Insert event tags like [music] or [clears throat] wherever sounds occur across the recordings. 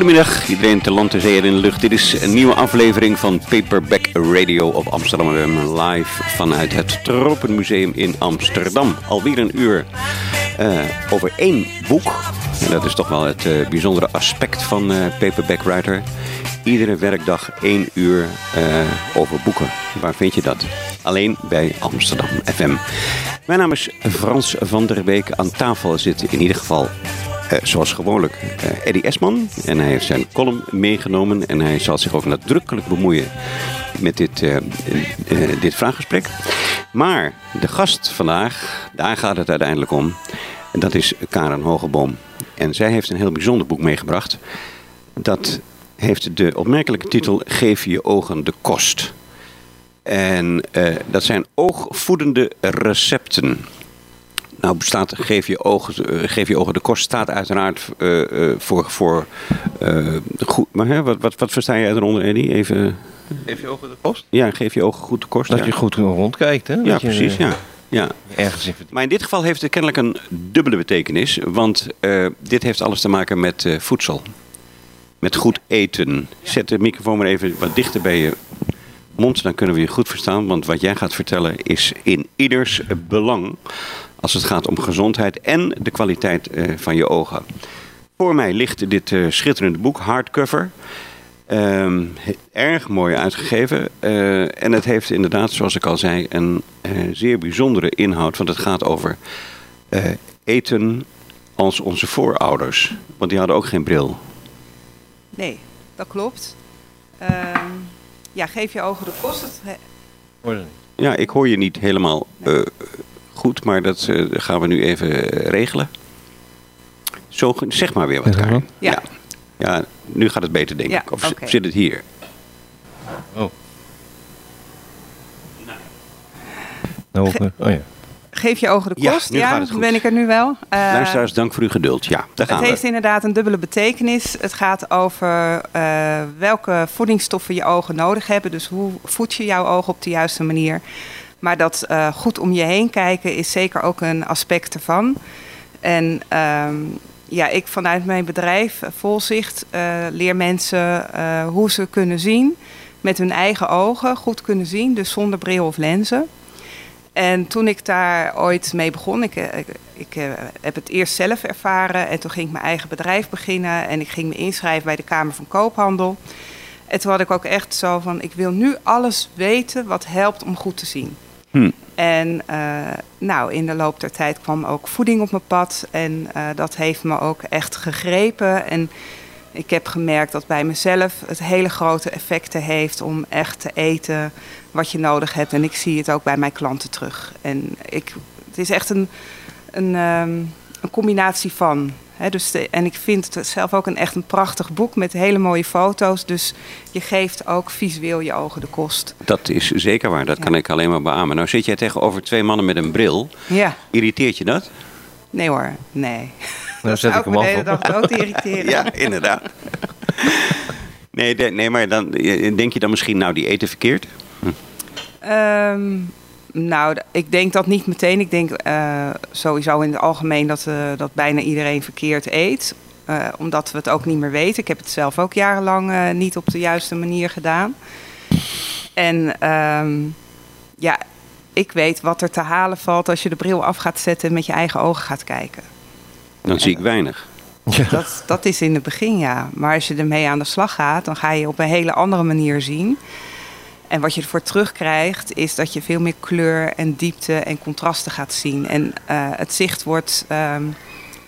Goedemiddag, iedereen te land, te zee in de lucht. Dit is een nieuwe aflevering van Paperback Radio op Amsterdam. Live vanuit het Tropenmuseum in Amsterdam. Alweer een uur uh, over één boek. En dat is toch wel het uh, bijzondere aspect van uh, Paperback Writer. Iedere werkdag één uur over boeken. Waar vind je dat? Alleen bij Amsterdam FM. Mijn naam is Frans van der Beek. Aan tafel zit in ieder geval uh, zoals gewoonlijk uh, Eddie Esman. En hij heeft zijn column meegenomen. En hij zal zich ook nadrukkelijk bemoeien met dit, uh, dit vraaggesprek. Maar de gast vandaag, daar gaat het uiteindelijk om. Dat is Karen Hogeboom. En zij heeft een heel bijzonder boek meegebracht. Dat heeft de opmerkelijke titel Geef je ogen de kost. En dat zijn oogvoedende recepten. Nou bestaat geef je ogen, uh, geef je ogen de kost staat uiteraard uh, uh, voor, voor goed. Maar hè, wat, wat, wat versta jij eronder, Eddie? Even. Geef je ogen de kost? Ja, geef je ogen goed de kost. Dat ja. je goed rondkijkt, hè? Dat ja, je, precies. Ja. Ja. Ergens in maar in dit geval heeft het kennelijk een dubbele betekenis. Want dit heeft alles te maken met voedsel. Met goed eten. Zet de microfoon maar even wat dichter bij je mond, dan kunnen we je goed verstaan. Want wat jij gaat vertellen is in ieders belang als het gaat om gezondheid en de kwaliteit uh, van je ogen. Voor mij ligt dit uh, schitterende boek, hardcover. Uh, erg mooi uitgegeven. Uh, en het heeft inderdaad, zoals ik al zei, een zeer bijzondere inhoud. Want het gaat over eten als onze voorouders. Want die hadden ook geen bril. Nee, dat klopt. Ehm, ja, geef je ogen de kost. Het... Ja, ik hoor je niet helemaal nee goed, maar dat uh, gaan we nu even regelen. Zo, zeg maar weer wat, Karin. Ja. ja. ja. nu gaat het beter, denk ja, ik. Of okay. zit het hier? Oh. Nou, Ge oh ja. Geef je ogen de kost. Ja, nu gaat het goed. ben ik er nu wel. Uh, Luisteraars, dank voor uw geduld. Ja, daar gaan het we. heeft inderdaad een dubbele betekenis. Het gaat over uh, welke voedingsstoffen je ogen nodig hebben. Dus hoe voed je jouw ogen op de juiste manier. Maar dat uh, goed om je heen kijken is zeker ook een aspect ervan. En um, ja, ik vanuit mijn bedrijf Volzicht uh, leer mensen hoe ze kunnen zien met hun eigen ogen, goed kunnen zien, dus zonder bril of lenzen. En toen ik daar ooit mee begon, ik, ik, ik heb het eerst zelf ervaren en toen ging ik mijn eigen bedrijf beginnen en ik ging me inschrijven bij de Kamer van Koophandel. En toen had ik ook echt zo van, ik wil nu alles weten wat helpt om goed te zien. Hm. En uh, nou, in de loop der tijd kwam ook voeding op mijn pad. En uh, dat heeft me ook echt gegrepen. En ik heb gemerkt dat bij mezelf het hele grote effecten heeft om echt te eten wat je nodig hebt. En ik zie het ook bij mijn klanten terug. En ik, het is echt een, een, um, een combinatie van. He, dus de, en ik vind het zelf ook een echt een prachtig boek met hele mooie foto's. Dus je geeft ook visueel je ogen de kost. Dat is zeker waar, dat ja. kan ik alleen maar beamen. Nou zit jij tegenover twee mannen met een bril. Ja. Irriteert je dat? Nee hoor, nee. Nou zet ik hem af. de hele dag dood irriteren. [laughs] ja, inderdaad. nee, de, nee, maar dan denk je dan misschien, nou die eten verkeerd? Hm. Um, nou, ik denk dat niet meteen. Ik denk uh, sowieso in het algemeen dat, uh, dat bijna iedereen verkeerd eet. Uh, omdat we het ook niet meer weten. Ik heb het zelf ook jarenlang niet op de juiste manier gedaan. En um, ja, ik weet wat er te halen valt als je de bril af gaat zetten en met je eigen ogen gaat kijken. Dan en zie ik weinig. Ja. Dat, dat is in het begin, ja. Maar als je ermee aan de slag gaat, dan ga je op een hele andere manier zien. En wat je ervoor terugkrijgt, is dat je veel meer kleur en diepte en contrasten gaat zien. En uh, het zicht wordt um,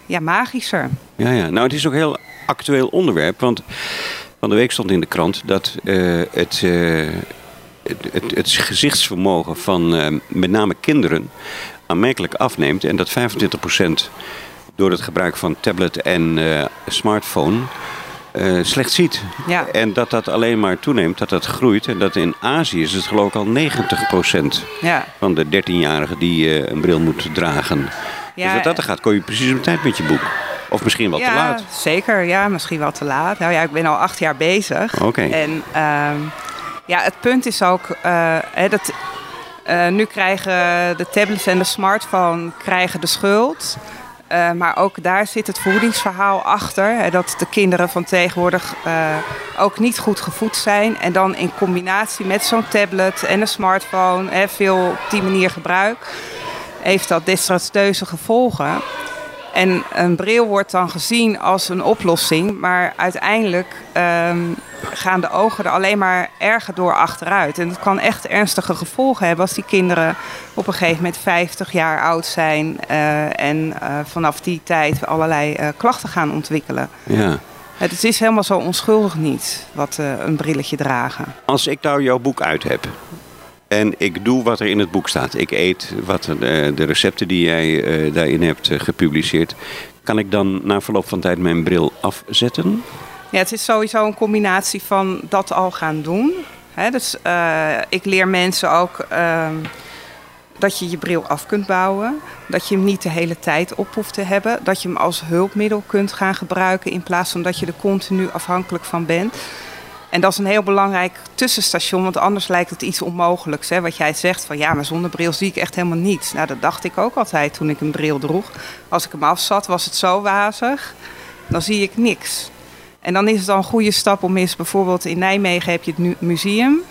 ja, magischer. Ja, ja, nou het is ook een heel actueel onderwerp. Want van de week stond in de krant dat het, uh, het, het, gezichtsvermogen van met name kinderen aanmerkelijk afneemt. En dat 25% door het gebruik van tablet en smartphone uh, slecht ziet. Ja. En dat dat alleen maar toeneemt, dat dat groeit. En dat in Azië is het geloof ik al 90% ja. van de 13-jarigen die uh, een bril moet dragen. Ja, dus wat dat er gaat, kom je precies op tijd met je boek. Of misschien wel te laat. Zeker, ja, misschien wel te laat. Nou ja, ik ben al acht jaar bezig. Oké. Okay. En um, ja, het punt is ook uh, hè, dat nu krijgen de tablets en de smartphone krijgen de schuld. Uh, maar ook daar zit het voedingsverhaal achter. Dat de kinderen van tegenwoordig uh, ook niet goed gevoed zijn. En dan in combinatie met zo'n tablet en een smartphone, hè, veel op die manier gebruik, heeft dat desastreuze gevolgen. En een bril wordt dan gezien als een oplossing, maar uiteindelijk um, gaan de ogen er alleen maar erger door achteruit. En het kan echt ernstige gevolgen hebben als die kinderen op een gegeven moment 50 jaar oud zijn uh, en uh, vanaf die tijd allerlei uh, klachten gaan ontwikkelen. Ja. Het is helemaal zo onschuldig niet, wat een brilletje dragen. Als ik nou jouw boek uit heb, en ik doe wat er in het boek staat. Ik eet wat, de, de recepten die jij uh, daarin hebt uh, gepubliceerd. Kan ik dan na verloop van tijd mijn bril afzetten? Ja, het is sowieso een combinatie van dat al gaan doen. Dus ik leer mensen ook ehm, dat je je bril af kunt bouwen. Dat je hem niet de hele tijd op hoeft te hebben. Dat je hem als hulpmiddel kunt gaan gebruiken in plaats van dat je er continu afhankelijk van bent. En dat is een heel belangrijk tussenstation, want anders lijkt het iets onmogelijks. Hè? Wat jij zegt van ja, maar zonder bril zie ik echt helemaal niets. Nou, dat dacht ik ook altijd toen ik een bril droeg. Als ik hem afzat, was het zo wazig, dan zie ik niks. En dan is het al een goede stap om eens bijvoorbeeld in Nijmegen heb je het museum.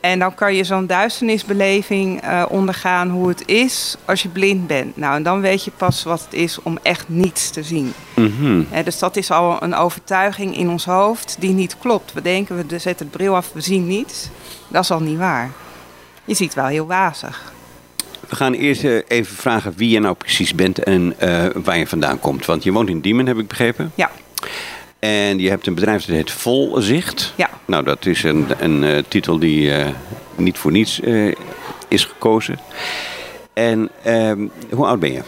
En dan kan je zo'n duisternisbeleving uh, ondergaan hoe het is als je blind bent. Nou, en dan weet je pas wat het is om echt niets te zien. Uh, dus dat is al een overtuiging in ons hoofd die niet klopt. We denken, we zetten het bril af, we zien niets. Dat is al niet waar. Je ziet wel heel wazig. We gaan eerst uh, even vragen wie je nou precies bent en waar je vandaan komt. Want je woont in Diemen, heb ik begrepen. Ja. En je hebt een bedrijf dat heet Volzicht. Ja. Nou, dat is een, een uh, titel die uh, niet voor niets uh, is gekozen. En ehm, hoe oud ben je?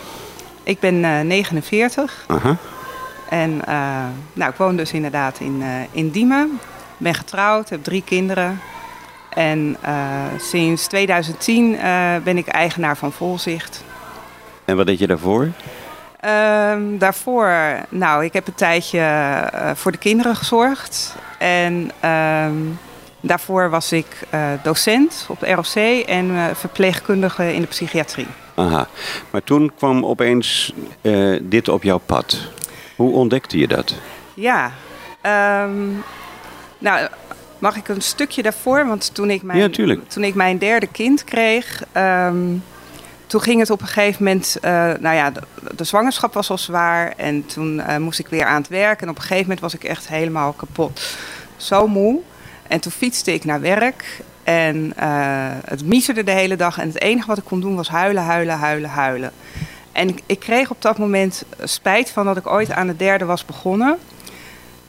Ik ben 49. Aha. En nou, ik woon dus inderdaad in, in Diemen. Ben getrouwd, heb drie kinderen. En sinds 2010 ben ik eigenaar van Volzicht. En wat deed je daarvoor? Um, daarvoor, nou, ik heb een tijdje uh, voor de kinderen gezorgd. En um, daarvoor was ik uh, docent op de ROC en uh, verpleegkundige in de psychiatrie. Aha, maar toen kwam opeens dit op jouw pad. Hoe ontdekte je dat? Ja, um, nou, mag ik een stukje daarvoor? Want toen ik mijn, ja, toen ik mijn derde kind kreeg toen ging het op een gegeven moment, uh, nou ja, de, de, zwangerschap was al zwaar. En toen uh, moest ik weer aan het werk. En op een gegeven moment was ik echt helemaal kapot. Zo moe. En toen fietste ik naar werk. En uh, het miezerde de hele dag. En het enige wat ik kon doen was huilen, huilen, huilen, huilen. En ik, ik kreeg op dat moment spijt van dat ik ooit aan de derde was begonnen.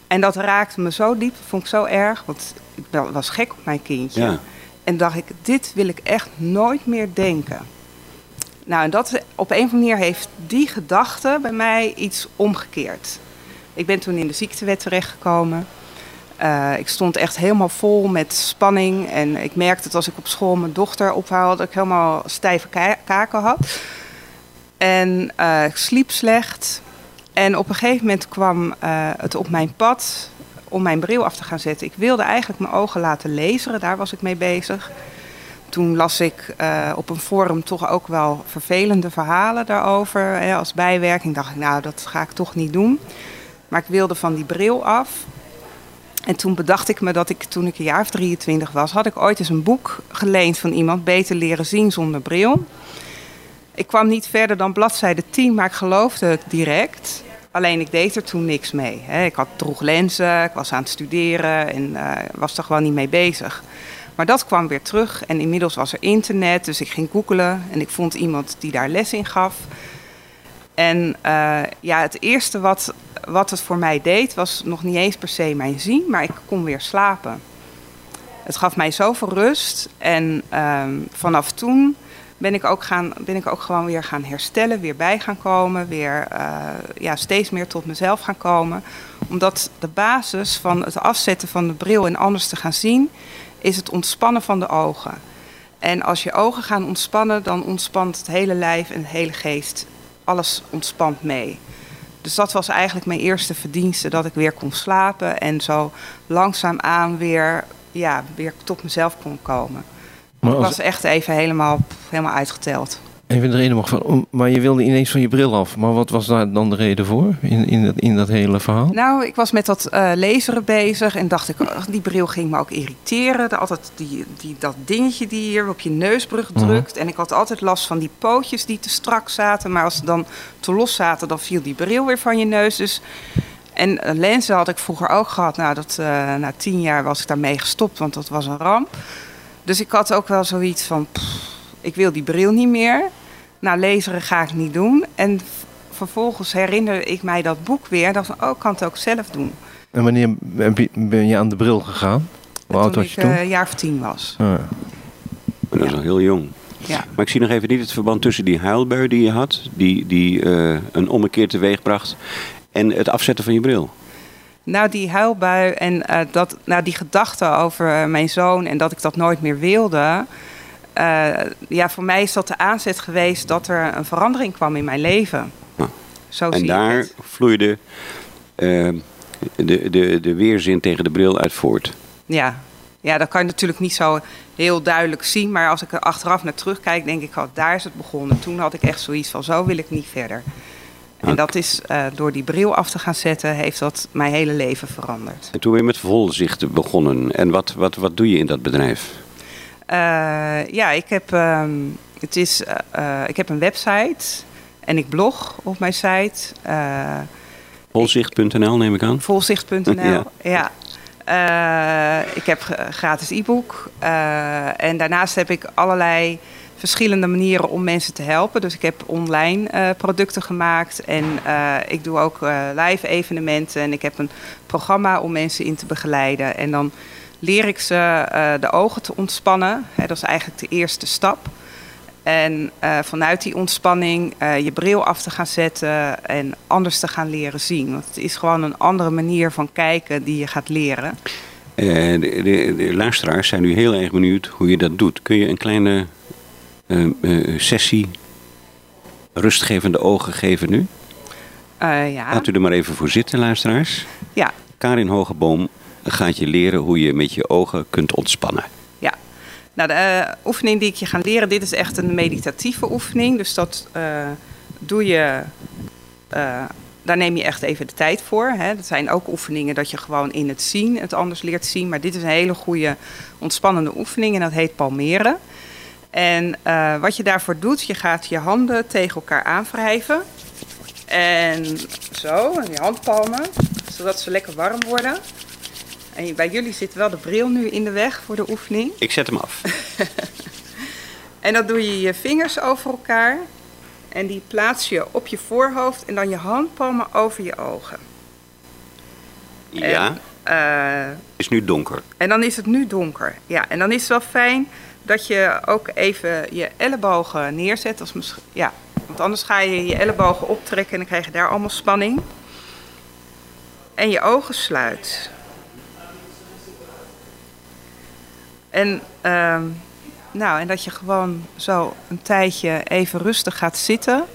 En dat raakte me zo diep, vond ik zo erg. Want ik was gek op mijn kindje. Ja. En dacht ik, dit wil ik echt nooit meer denken. Nou, en dat, op een of andere manier heeft die gedachte bij mij iets omgekeerd. Ik ben toen in de ziektewet terechtgekomen. Uh, ik stond echt helemaal vol met spanning. En ik merkte dat als ik op school mijn dochter ophaalde, dat ik helemaal stijve kaken had. En uh, ik sliep slecht. En op een gegeven moment kwam uh, het op mijn pad om mijn bril af te gaan zetten. Ik wilde eigenlijk mijn ogen laten lezen, daar was ik mee bezig toen las ik uh, op een forum toch ook wel vervelende verhalen daarover. Hè, als bijwerking dacht ik, nou, dat ga ik toch niet doen. Maar ik wilde van die bril af. En toen bedacht ik me dat ik, toen ik een jaar of 23 was, had ik ooit eens een boek geleend van iemand, Beter leren zien zonder bril. Ik kwam niet verder dan bladzijde 10, maar ik geloofde het direct. Alleen ik deed er toen niks mee. Ik had droeg lenzen, ik was aan het studeren en uh, was er gewoon niet mee bezig. Maar dat kwam weer terug en inmiddels was er internet, dus ik ging googelen en ik vond iemand die daar les in gaf. En uh, ja, het eerste wat, wat het voor mij deed was nog niet eens per se mijn zien, maar ik kon weer slapen. Het gaf mij zoveel rust en uh, vanaf toen ben ik, ook gaan, ben ik ook gewoon weer gaan herstellen, weer bij gaan komen, weer uh, ja, steeds meer tot mezelf gaan komen. Omdat de basis van het afzetten van de bril en anders te gaan zien, is het ontspannen van de ogen. En als je ogen gaan ontspannen, dan ontspant het hele lijf en de hele geest. Alles ontspant mee. Dus dat was eigenlijk mijn eerste verdienste, dat ik weer kon slapen en zo langzaamaan weer, ja, weer tot mezelf kon komen. Maar als... Ik was echt even helemaal, helemaal uitgeteld. Even de reden van, maar je wilde ineens van je bril af. Maar wat was daar dan de reden voor in, in, dat, in dat hele verhaal? Nou, ik was met dat eh laseren bezig en dacht ik, ach, die bril ging me ook irriteren. De- Altijd die, die, dat dingetje die hier op je neusbrug Mhm. drukt. En ik had altijd last van die pootjes die te strak zaten. Maar als ze dan te los zaten, dan viel die bril weer van je neus. Dus... En eh, lenzen had ik vroeger ook gehad. Nou, dat, eh, na tien jaar was ik daarmee gestopt, want dat was een ramp. Dus ik had ook wel zoiets van, pff, ik wil die bril niet meer. Nou, laseren ga ik niet doen. En vervolgens herinnerde ik mij dat boek weer. Dat van, oh, ik kan het ook zelf doen. En wanneer ben je- aan de bril gegaan? Hoe oud toen was ik je toen? eh, een jaar of tien was. Ah, ja. Maar dat is al heel jong. Ja. Maar ik zie nog even niet het verband tussen die huilbui die je had, die, die eh, een ommekeer teweeg bracht, en het afzetten van je bril. Nou, die huilbui en eh, dat, nou, die gedachte over mijn zoon en dat ik dat nooit meer wilde. Eh, ja, voor mij is dat de aanzet geweest dat er een verandering kwam in mijn leven. Ah. Zo en zie ik daar het. vloeide eh, de, de, de weerzin tegen de bril uit voort. Ja. ja, dat kan je natuurlijk niet zo heel duidelijk zien. Maar als ik er achteraf naar terugkijk, denk ik, oh, daar is het begonnen. Toen had ik echt zoiets van, zo wil ik niet verder. En Ah. dat is eh, door die bril af te gaan zetten, heeft dat mijn hele leven veranderd. En toen ben je met volzicht begonnen. En wat, wat, wat doe je in dat bedrijf? Eh, ja, ik heb, ehm, het is, eh, eh, ik heb een website en ik blog op mijn site. Volzicht.nl neem ik aan. volzicht.nl. [laughs] Ja. ja. Ik heb gratis e-book. en daarnaast heb ik allerlei verschillende manieren om mensen te helpen. Dus ik heb online producten gemaakt. En ik doe ook live evenementen. En ik heb een programma om mensen in te begeleiden. En dan leer ik ze eh, de ogen te ontspannen. Hè, dat is eigenlijk de eerste stap. En eh, vanuit die ontspanning eh, je bril af te gaan zetten en anders te gaan leren zien. Want het is gewoon een andere manier van kijken die je gaat leren. De, de, de luisteraars zijn nu heel erg benieuwd hoe je dat doet. Kun je een kleine sessie rustgevende ogen geven nu? Ja. Laat u er maar even voor zitten, luisteraars. ja, Karin Hogeboom gaat je leren hoe je met je ogen kunt ontspannen. ja. Nou, de eh, oefening die ik je ga leren, dit is echt een meditatieve oefening. Dus dat eh, doe je, eh, daar neem je echt even de tijd voor. Hè. Dat zijn ook oefeningen dat je gewoon in het zien het anders leert zien. Maar dit is een hele goede ontspannende oefening en dat heet palmeren. En wat je daarvoor doet, je gaat je handen tegen elkaar aanwrijven. En zo, en je handpalmen, zodat ze lekker warm worden. En bij jullie zit wel de bril nu in de weg voor de oefening. Ik zet hem af. [laughs] En dan doe je je vingers over elkaar. En die plaats je op je voorhoofd en dan je handpalmen over je ogen. Ja, Eh, het is nu donker. en dan is het nu donker. Ja, en dan is het wel fijn dat je ook even je ellebogen neerzet. Als mis- ja, want anders ga je je ellebogen optrekken en dan krijg je daar allemaal spanning. En je ogen sluit. En, ehm, nou, en dat je gewoon zo een tijdje even rustig gaat zitten.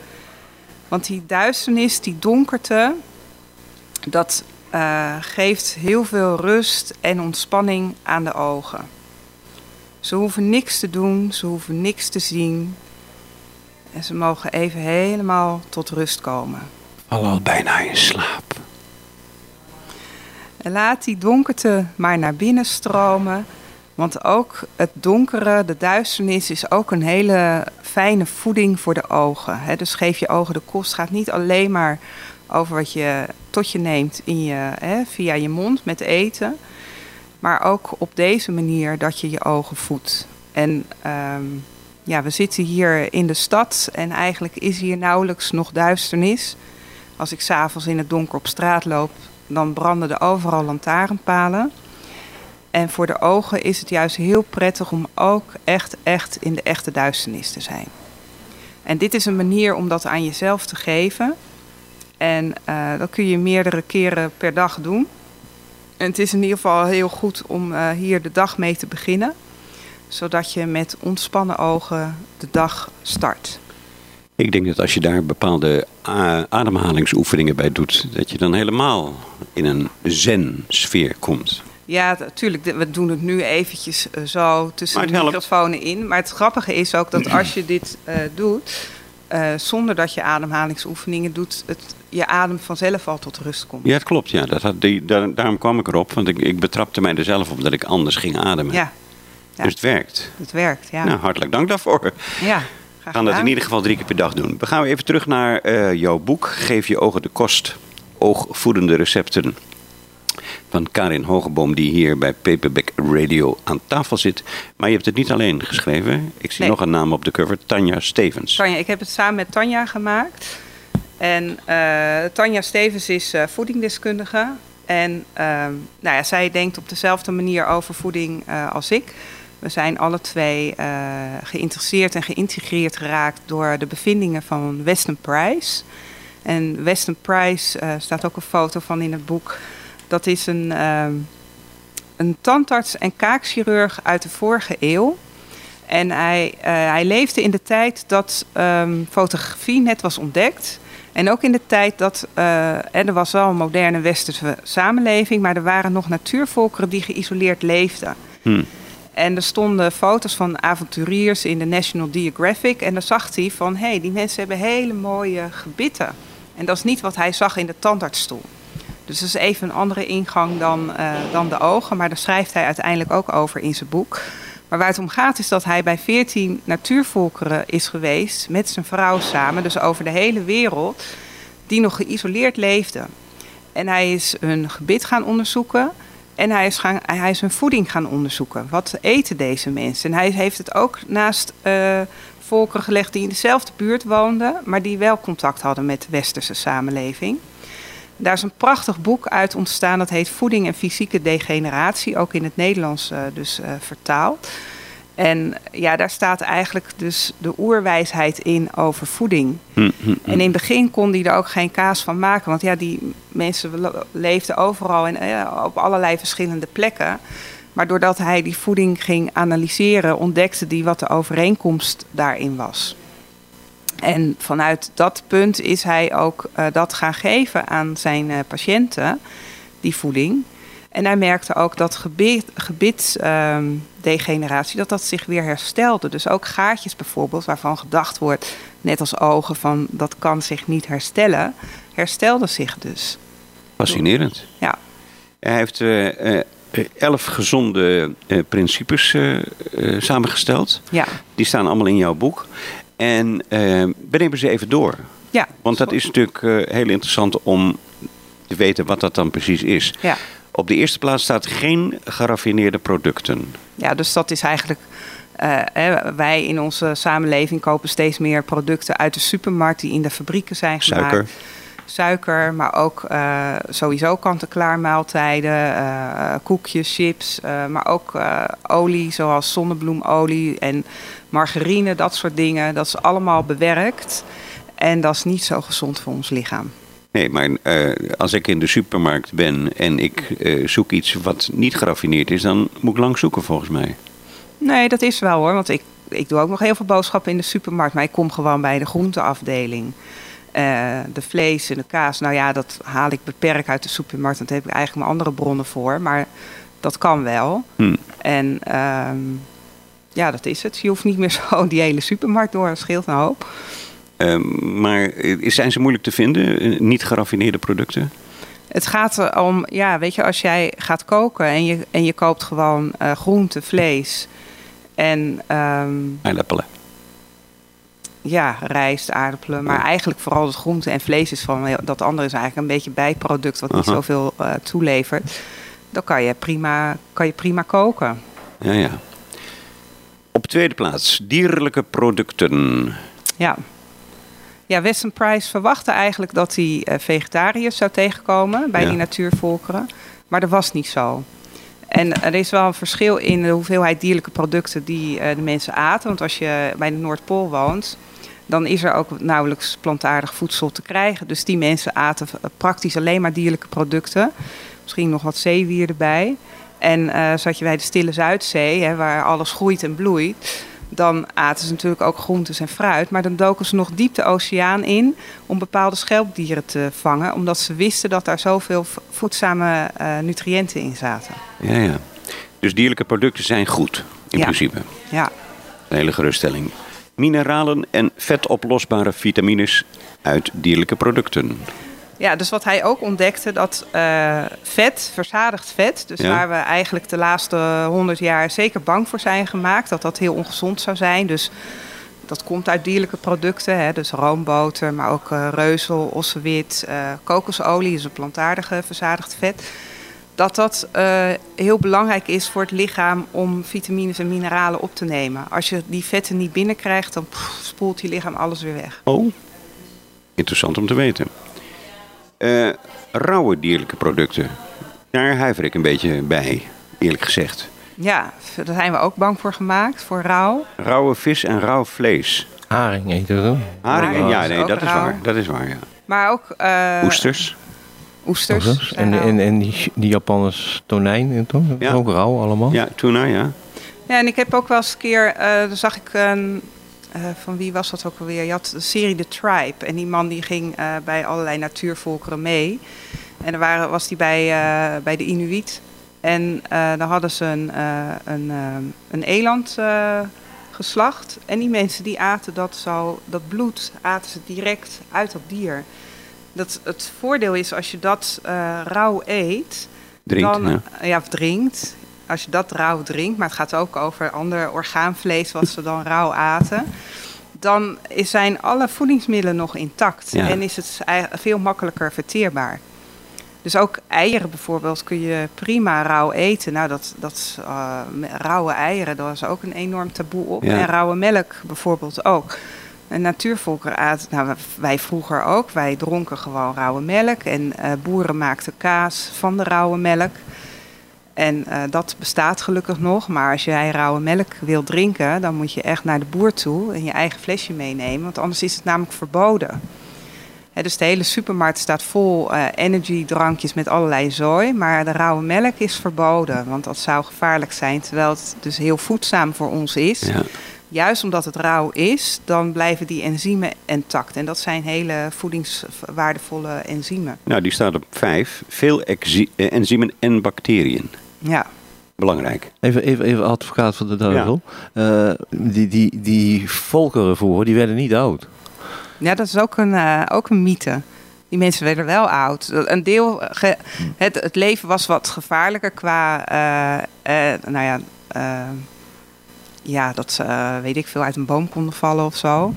Want die duisternis, die donkerte, dat eh, geeft heel veel rust en ontspanning aan de ogen. Ze hoeven niks te doen, ze hoeven niks te zien. En ze mogen even helemaal tot rust komen. Val al bijna in slaap. En laat die donkerte maar naar binnen stromen. Want ook het donkere, de duisternis, is ook een hele fijne voeding voor de ogen. hè. dus geef je ogen de kost. Het gaat niet alleen maar over wat je tot je neemt in je, hè, via je mond met eten. Maar ook op deze manier dat je je ogen voedt. En ehm, ja, we zitten hier in de stad en eigenlijk is hier nauwelijks nog duisternis. Als ik s'avonds in het donker op straat loop, dan branden er overal lantaarnpalen. En voor de ogen is het juist heel prettig om ook echt, echt in de echte duisternis te zijn. En dit is een manier om dat aan jezelf te geven. En eh, dat kun je meerdere keren per dag doen. En het is in ieder geval heel goed om eh, hier de dag mee te beginnen. Zodat je met ontspannen ogen de dag start. Ik denk dat als je daar bepaalde a- ademhalingsoefeningen bij doet, dat je dan helemaal in een zen-sfeer komt. Ja, natuurlijk. We doen het nu eventjes uh, zo tussen de microfoons in. Maar het grappige is ook dat als je dit uh, doet, uh, zonder dat je ademhalingsoefeningen doet, het, je adem vanzelf al tot rust komt. Ja, het klopt. Ja. Dat had die, daar, daarom kwam ik erop, want ik, ik betrapte mij er zelf op dat ik anders ging ademen. Ja. ja. Dus het werkt. Het werkt, ja. Nou, hartelijk dank daarvoor. Ja. We gaan dat in ieder geval drie keer per dag doen. We gaan even terug naar uh, jouw boek. Geef je ogen de kost. Oogvoedende recepten van Karin Hogeboom, die hier bij Paperback Radio aan tafel zit. Maar je hebt het niet alleen geschreven. Ik zie Nee. nog een naam op de cover, Tanja Stevens. Tanja, ik heb het samen met Tanja gemaakt. En eh, Tanja Stevens is eh, voedingdeskundige. En ehm, nou ja, zij denkt op dezelfde manier over voeding eh, als ik. We zijn alle twee geïnteresseerd en geïntegreerd geraakt door de bevindingen van Weston Price. En Weston Price, staat ook een foto van in het boek. Dat is een, ehm, een tandarts en kaakchirurg uit de vorige eeuw. En hij, uh, hij leefde in de tijd dat um, fotografie net was ontdekt. En ook in de tijd dat uh, er was wel een moderne westerse samenleving, maar er waren nog natuurvolkeren die geïsoleerd leefden. Hmm. En er stonden foto's van avonturiers in de National Geographic. En dan zag hij van, hé, hey, die mensen hebben hele mooie gebitten. En dat is niet wat hij zag in de tandartsstoel. Dus dat is even een andere ingang dan, uh, dan de ogen. Maar daar schrijft hij uiteindelijk ook over in zijn boek. Maar waar het om gaat is dat hij bij 14 natuurvolkeren is geweest met zijn vrouw samen, dus over de hele wereld, die nog geïsoleerd leefden. En hij is hun gebit gaan onderzoeken en hij is, gaan, hij is hun voeding gaan onderzoeken. Wat eten deze mensen? En hij heeft het ook naast uh, volkeren gelegd die in dezelfde buurt woonden, maar die wel contact hadden met de westerse samenleving. Daar is een prachtig boek uit ontstaan. Dat heet Voeding en Fysieke Degeneratie. Ook in het Nederlands uh, dus uh, vertaald. En ja, daar staat eigenlijk dus de oerwijsheid in over voeding. Hm, hm, hm. En in het begin kon hij er ook geen kaas van maken. Want ja, die mensen leefden overal en op allerlei verschillende plekken. Maar doordat hij die voeding ging analyseren, ontdekte hij wat de overeenkomst daarin was. En vanuit dat punt is hij ook uh, dat gaan geven aan zijn uh, patiënten, die voeding. En hij merkte ook dat gebit, gebitsdegeneratie, dat dat zich weer herstelde. Dus ook gaatjes bijvoorbeeld, waarvan gedacht wordt, net als ogen, van dat kan zich niet herstellen, herstelde zich dus. Fascinerend. Ja. Hij heeft uh, elf gezonde principes samengesteld. Ja. Die staan allemaal in jouw boek. En uh, we nemen ze even door. Ja. Want dat is natuurlijk uh, heel interessant om te weten wat dat dan precies is. Ja. Op de eerste plaats staat geen geraffineerde producten. Ja, dus dat is eigenlijk. Uh, hè, wij in onze samenleving kopen steeds meer producten uit de supermarkt die in de fabrieken zijn gemaakt. Suiker. Suiker, maar ook uh, sowieso kant-en-klaar maaltijden, uh, koekjes, chips, maar ook olie zoals zonnebloemolie en margarine, dat soort dingen. Dat is allemaal bewerkt en dat is niet zo gezond voor ons lichaam. Nee, maar als ik in de supermarkt ben en ik zoek iets wat niet geraffineerd is, dan moet ik lang zoeken volgens mij. Nee, dat is wel hoor. Want ik, ik doe ook nog heel veel boodschappen in de supermarkt. Maar ik kom gewoon bij de groenteafdeling. Uh, de vlees en de kaas. Nou ja, dat haal ik beperkt uit de supermarkt. Want daar heb ik eigenlijk mijn andere bronnen voor. Maar dat kan wel. Hmm. En um, ja, dat is het. Je hoeft niet meer [laughs] zo die hele supermarkt door. Dat scheelt een hoop. Uh, maar zijn ze moeilijk te vinden, niet geraffineerde producten? Het gaat om, ja, weet je, als jij gaat koken en je, en je koopt gewoon uh, groente, vlees en. Um. Ja, rijst, aardappelen. Maar eigenlijk vooral het groente en vlees is van. Dat andere is eigenlijk een beetje bijproduct wat niet Aha. zoveel uh, toelevert. Dan kan je, prima, kan je prima koken. Ja, ja. Op tweede plaats, dierlijke producten. Ja. Ja, Weston Price verwachtte eigenlijk dat hij uh, vegetariërs zou tegenkomen bij Ja. die natuurvolkeren. Maar dat was niet zo. En er is wel een verschil in de hoeveelheid dierlijke producten die uh, de mensen aten. Want als je bij de Noordpool woont, dan is er ook nauwelijks plantaardig voedsel te krijgen. Dus die mensen aten praktisch alleen maar dierlijke producten. Misschien nog wat zeewier erbij. En uh, zat je bij de Stille Zuidzee, hè, waar alles groeit en bloeit dan aten ze natuurlijk ook groentes en fruit. Maar dan doken ze nog diep de oceaan in om bepaalde schelpdieren te vangen. Omdat ze wisten dat daar zoveel voedzame uh, nutriënten in zaten. Ja, ja. Dus dierlijke producten zijn goed, in principe. Ja. Een hele geruststelling. Mineralen en vetoplosbare vitamines uit dierlijke producten. Ja, dus wat hij ook ontdekte, dat uh, vet, verzadigd vet, dus waar we eigenlijk de laatste honderd jaar zeker bang voor zijn gemaakt, dat dat heel ongezond zou zijn. Dus dat komt uit dierlijke producten, hè, dus roomboter, maar ook uh, reuzel, ossewit, uh, kokosolie, dus een plantaardige verzadigd vet. Dat dat heel belangrijk is voor het lichaam om vitamines en mineralen op te nemen. Als je die vetten niet binnenkrijgt, dan spoelt je lichaam alles weer weg. Oh, interessant om te weten. Uh, rauwe dierlijke producten. Daar huiver ik een beetje bij, eerlijk gezegd. Ja, daar zijn we ook bang voor gemaakt, voor rauw. Rauwe vis en rauw vlees. Haring eten we Haring, ja, nee, dat is waar. Dat is waar, ja. Maar ook... Uh, Oesters. Oesters. En, en, en die, die Japanners tonijn en toch? Ja. Ook rauw allemaal? Ja, tuna, ja. Ja, en ik heb ook wel eens een keer, uh, zag ik een uh, van wie was dat ook alweer? Je had de serie The Tribe. En die man die ging uh, bij allerlei natuurvolkeren mee. En dan waren, was hij bij, uh, bij de Inuit. En dan hadden ze een, een, een eland geslacht. En die mensen die aten dat, zo, dat bloed aten ze direct uit dat dier. Dat, het voordeel is als je dat rauw eet... Drinkt, dan, ja. ja, drinkt als je dat rauw drinkt, maar het gaat ook over ander orgaanvlees wat ze dan rauw aten, dan zijn alle voedingsmiddelen nog intact en is het veel makkelijker verteerbaar. Dus ook eieren bijvoorbeeld kun je prima rauw eten. Nou, dat, dat uh, rauwe eieren, daar is ook een enorm taboe op. En rauwe melk bijvoorbeeld ook. Een natuurvolker aten, nou wij vroeger ook, wij dronken gewoon rauwe melk. En uh, boeren maakten kaas van de rauwe melk. En uh, dat bestaat gelukkig nog. Maar als jij rauwe melk wil drinken, dan moet je echt naar de boer toe en je eigen flesje meenemen. Want anders is het namelijk verboden. dus de hele supermarkt staat vol uh, energiedrankjes met allerlei zooi. Maar de rauwe melk is verboden, want dat zou gevaarlijk zijn. Terwijl het dus heel voedzaam voor ons is. Ja. Juist omdat het rauw is, dan blijven die enzymen intact. En dat zijn hele voedingswaardevolle enzymen. Nou, die staat op vijf. Veel eh, enzymen en bacteriën. Ja. Belangrijk. Even, even, even advocaat van de duivel. Ja. Uh, die, die, die volkeren vroeger, die werden niet oud. Ja, dat is ook een, uh, ook een mythe. Die mensen werden wel oud. Een deel, ge, het, het leven was wat gevaarlijker qua, uh, nou ja, ja, dat ze, weet ik veel, uit een boom konden vallen of zo.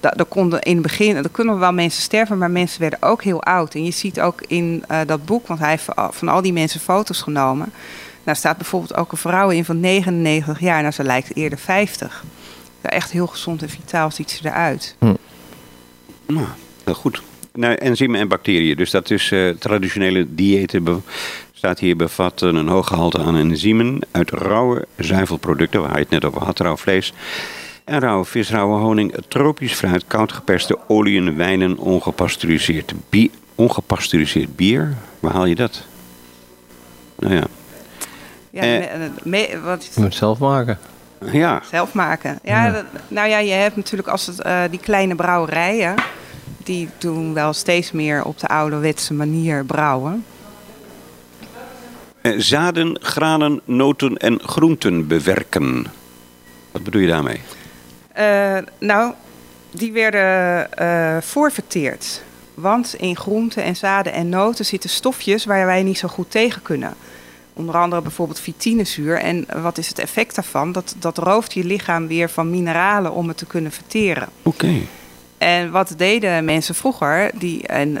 Dat, konden in het begin, er kunnen wel mensen sterven, maar mensen werden ook heel oud. En je ziet ook in dat boek, want hij heeft van al die mensen foto's genomen. Nou staat bijvoorbeeld ook een vrouw in van 99 jaar. Nou, ze lijkt eerder 50. Echt heel gezond en vitaal ziet ze eruit. Hm. Nou, goed. Nou, enzymen en bacteriën. Dus dat is uh, traditionele diëten. Staat hier bevatten een hoog gehalte aan enzymen uit rauwe zuivelproducten, waar je het net over had, rauw vlees. En rauwe vis, rauwe honing, tropisch fruit, koud geperste oliën, wijnen, ongepasteuriseerd bier. Ongepasteuriseerd bier? Waar haal je dat? Nou ja, ja, eh, me, wat je moet het zelf maken. Ja. Zelf maken. Ja, nou ja, je hebt natuurlijk als het, uh, die kleine brouwerijen, die doen wel steeds meer op de ouderwetse manier brouwen. Uh, zaden, granen, noten en groenten bewerken. Wat bedoel je daarmee? Uh, nou, die werden voorverteerd. Want in groenten en zaden en noten zitten stofjes waar wij niet zo goed tegen kunnen. Onder andere bijvoorbeeld vitinezuur. En wat is het effect daarvan? Dat, dat rooft je lichaam weer van mineralen om het te kunnen verteren. Oké. En wat deden mensen vroeger? Die, en,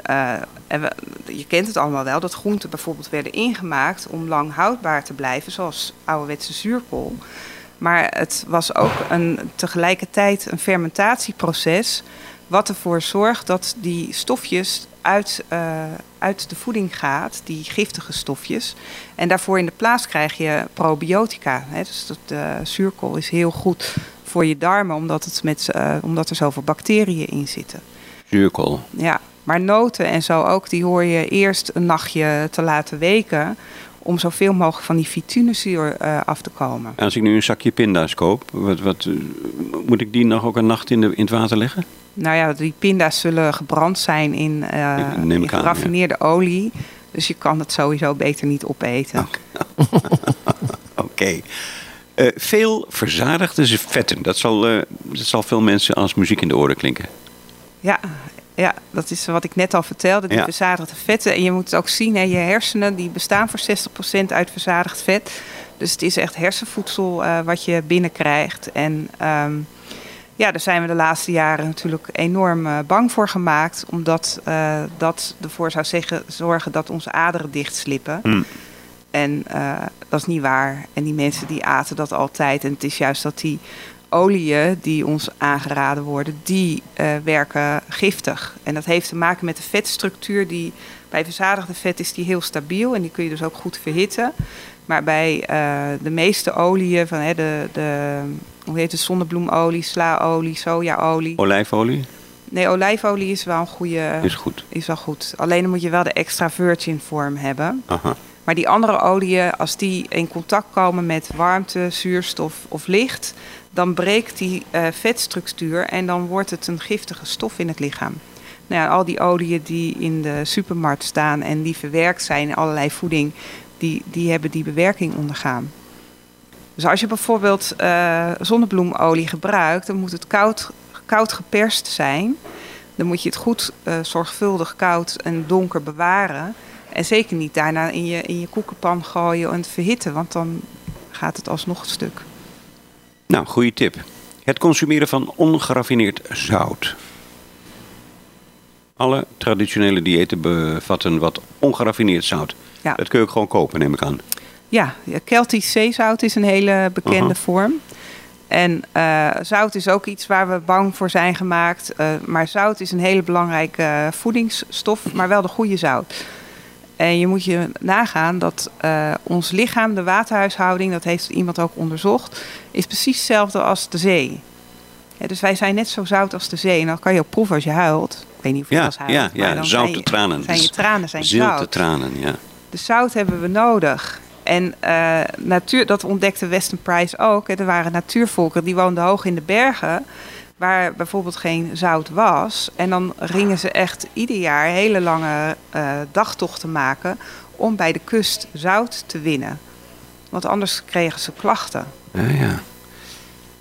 we, je kent het allemaal wel, dat groenten bijvoorbeeld werden ingemaakt om lang houdbaar te blijven, zoals ouderwetse zuurkool. Maar het was ook een, tegelijkertijd een fermentatieproces, wat ervoor zorgt dat die stofjes uit, uh, uit de voeding gaat, die giftige stofjes. En daarvoor in de plaats krijg je probiotica. Hè? Dus dat, uh, zuurkool is heel goed voor je darmen, omdat, het met, uh, omdat er zoveel bacteriën in zitten. Zuurkool? Ja, maar noten en zo ook, die hoor je eerst een nachtje te laten weken om zoveel mogelijk van die fitunezuur uh, af te komen. Als ik nu een zakje pinda's koop, wat, wat, moet ik die nog ook een nacht in, de, in het water leggen? Nou ja, die pinda's zullen gebrand zijn in, in geraffineerde olie. Dus je kan het sowieso beter niet opeten. Oké. [laughs] Eh, veel verzadigde vetten. Dat zal, uh, dat zal veel mensen als muziek in de oren klinken. Ja, ja, dat is wat ik net al vertelde. Die verzadigde vetten. En je moet het ook zien, hè, je hersenen die bestaan voor 60% uit verzadigd vet. Dus het is echt hersenvoedsel uh, wat je binnenkrijgt. En um, ja, daar zijn we de laatste jaren natuurlijk enorm bang voor gemaakt. Omdat dat ervoor zou zeggen, zorgen dat onze aderen dichtslippen. Mm. En uh, dat is niet waar. En die mensen die aten dat altijd. En het is juist dat die oliën die ons aangeraden worden, die uh, werken giftig. En dat heeft te maken met de vetstructuur. Die, bij verzadigde vet is die heel stabiel en die kun je dus ook goed verhitten. Maar bij uh, de meeste oliën, van, hè, de, de, hoe heet het, zonnebloemolie, slaolie, sojaolie. Olijfolie? Nee, olijfolie is wel een goede. Is goed. Is wel goed. Alleen dan moet je wel de extra virgin vorm hebben. Aha. Maar die andere oliën, als die in contact komen met warmte, zuurstof of licht, dan breekt die uh, vetstructuur en dan wordt het een giftige stof in het lichaam. Nou ja, al die oliën die in de supermarkt staan en die verwerkt zijn in allerlei voeding, die, die hebben die bewerking ondergaan. Dus als je bijvoorbeeld uh, zonnebloemolie gebruikt, dan moet het koud, koud geperst zijn. Dan moet je het goed uh, zorgvuldig koud en donker bewaren. En zeker niet daarna in je, in je koekenpan gooien en verhitten, want dan gaat het alsnog stuk. Nou, goede tip. Het consumeren van ongeraffineerd zout. Alle traditionele diëten bevatten wat ongeraffineerd zout. Ja. Dat kun je ook gewoon kopen, neem ik aan. Ja, Keltisch zeezout is een hele bekende vorm. En uh, zout is ook iets waar we bang voor zijn gemaakt. Uh, maar zout is een hele belangrijke voedingsstof, maar wel de goede zout. En je moet je nagaan dat uh, ons lichaam, de waterhuishouding, dat heeft iemand ook onderzocht, is precies hetzelfde als de zee. dus wij zijn net zo zout als de zee. En dan kan je ook proeven als je huilt. Ik weet niet of je ja, als huilt. Ja, ja zoute tranen. Zijn je tranen zijn Zilte zout. tranen, ja. De zout hebben we nodig. En uh, natuur, dat ontdekte Weston Price ook. Er waren natuurvolkeren die woonden hoog in de bergen waar bijvoorbeeld geen zout was. En dan gingen ze echt ieder jaar hele lange uh, dagtochten maken om bij de kust zout te winnen. Want anders kregen ze klachten. Ja, ja.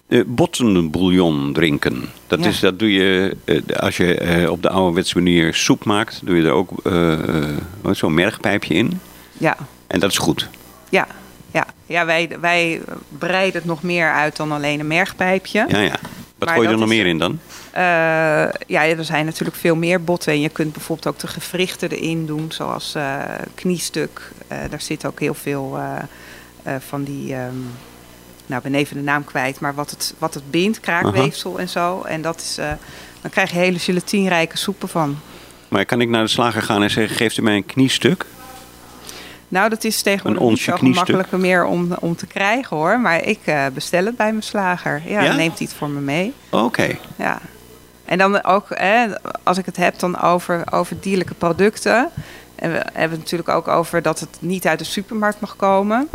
Uh, bottenbouillon drinken. Dat, is, dat doe je uh, als je op de ouderwetse manier soep maakt. Doe je er ook zo'n mergpijpje in. Ja. En dat is goed. Ja, ja. ja wij, wij breiden het nog meer uit dan alleen een mergpijpje. Ja, ja. Wat gooi je er nog meer in dan? Uh, ja, er zijn natuurlijk veel meer botten. En je kunt bijvoorbeeld ook de gewrichten erin doen, zoals uh, kniestuk. Uh, daar zit ook heel veel van die. Um, nou, ben even de naam kwijt, maar wat het, wat het bindt, kraakweefsel en zo. En dat is, dan krijg je hele gelatinerijke soepen van. Maar kan ik naar de slager gaan en zeggen: geeft u mij een kniestuk? Nou, dat is tegenwoordig niet zo gemakkelijker meer om, om te krijgen hoor. Maar ik uh, bestel het bij mijn slager. Ja, neemt hij het voor me mee. Oké. Ja. En dan ook, hè, als ik het heb dan over, over dierlijke producten. En we hebben het natuurlijk ook over dat het niet uit de supermarkt mag komen.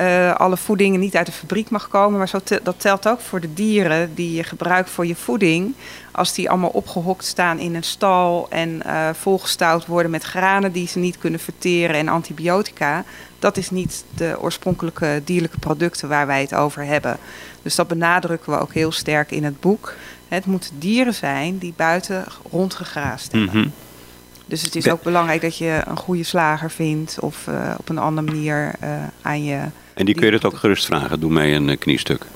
Uh, alle voedingen niet uit de fabriek mag komen. Maar zo te, dat telt ook voor de dieren die je gebruikt voor je voeding. Als die allemaal opgehokt staan in een stal en uh, volgestouwd worden met granen die ze niet kunnen verteren en antibiotica. Dat is niet de oorspronkelijke dierlijke producten waar wij het over hebben. Dus dat benadrukken we ook heel sterk in het boek. Het moeten dieren zijn die buiten rondgegraasd hebben. Mm -hmm. Dus het is ook belangrijk dat je een goede slager vindt of uh, op een andere manier uh, aan je. En die kun je het ook gerust vragen. Doe mij een uh, kniestuk.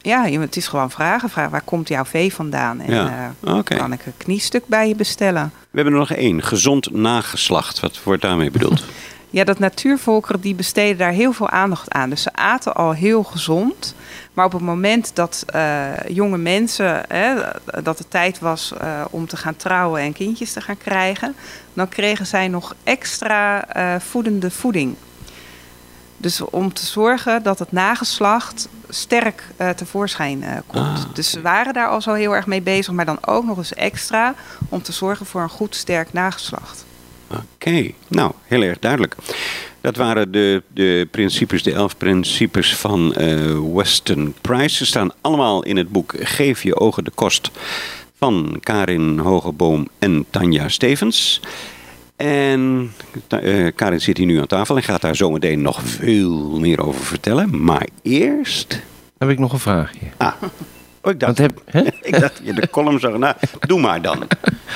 Ja, het is gewoon vragen. Vraag, waar komt jouw vee vandaan? En ja. okay. kan ik een kniestuk bij je bestellen? We hebben er nog één. Gezond nageslacht. Wat wordt daarmee bedoeld? [laughs] Ja, dat natuurvolkeren die besteden daar heel veel aandacht aan. Dus ze aten al heel gezond. Maar op het moment dat uh, jonge mensen, hè, dat het tijd was uh, om te gaan trouwen en kindjes te gaan krijgen, dan kregen zij nog extra voedende voeding. Dus om te zorgen dat het nageslacht sterk tevoorschijn komt. Ah. Dus ze waren daar al zo heel erg mee bezig, maar dan ook nog eens extra om te zorgen voor een goed sterk nageslacht. Oké, okay. nou, heel erg duidelijk. Dat waren de, de principes, de elf principes van uh, Weston Price. Ze staan allemaal in het boek Geef je ogen de kost van Karin Hogeboom en Tanja Stevens. En uh, Karin zit hier nu aan tafel en gaat daar zometeen nog veel meer over vertellen. Maar eerst... Heb ik nog een vraagje. Ah, oh, ik, dacht, heb, [laughs] ik dacht je de column zag. Nou, doe maar dan.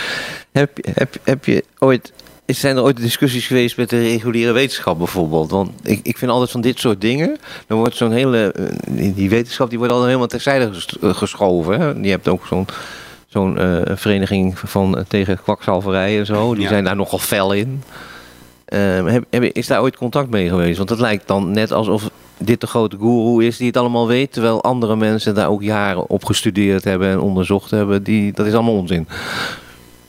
[laughs] heb, heb, heb je ooit zijn er ooit discussies geweest met de reguliere wetenschap bijvoorbeeld? Want ik, ik vind altijd van dit soort dingen, dan wordt zo'n hele, eh, die wetenschap die wordt al helemaal terzijde eh, geschoven. Hè? Je hebt ook zo'n zo'n uh, vereniging van, tegen kwakzalverij en zo, die zijn daar nogal fel in. Uh, heb, is daar ooit contact mee geweest? Want het lijkt dan net alsof dit de grote guru is die het allemaal weet, terwijl andere mensen daar ook jaren op gestudeerd hebben en onderzocht hebben. Die, dat is allemaal onzin.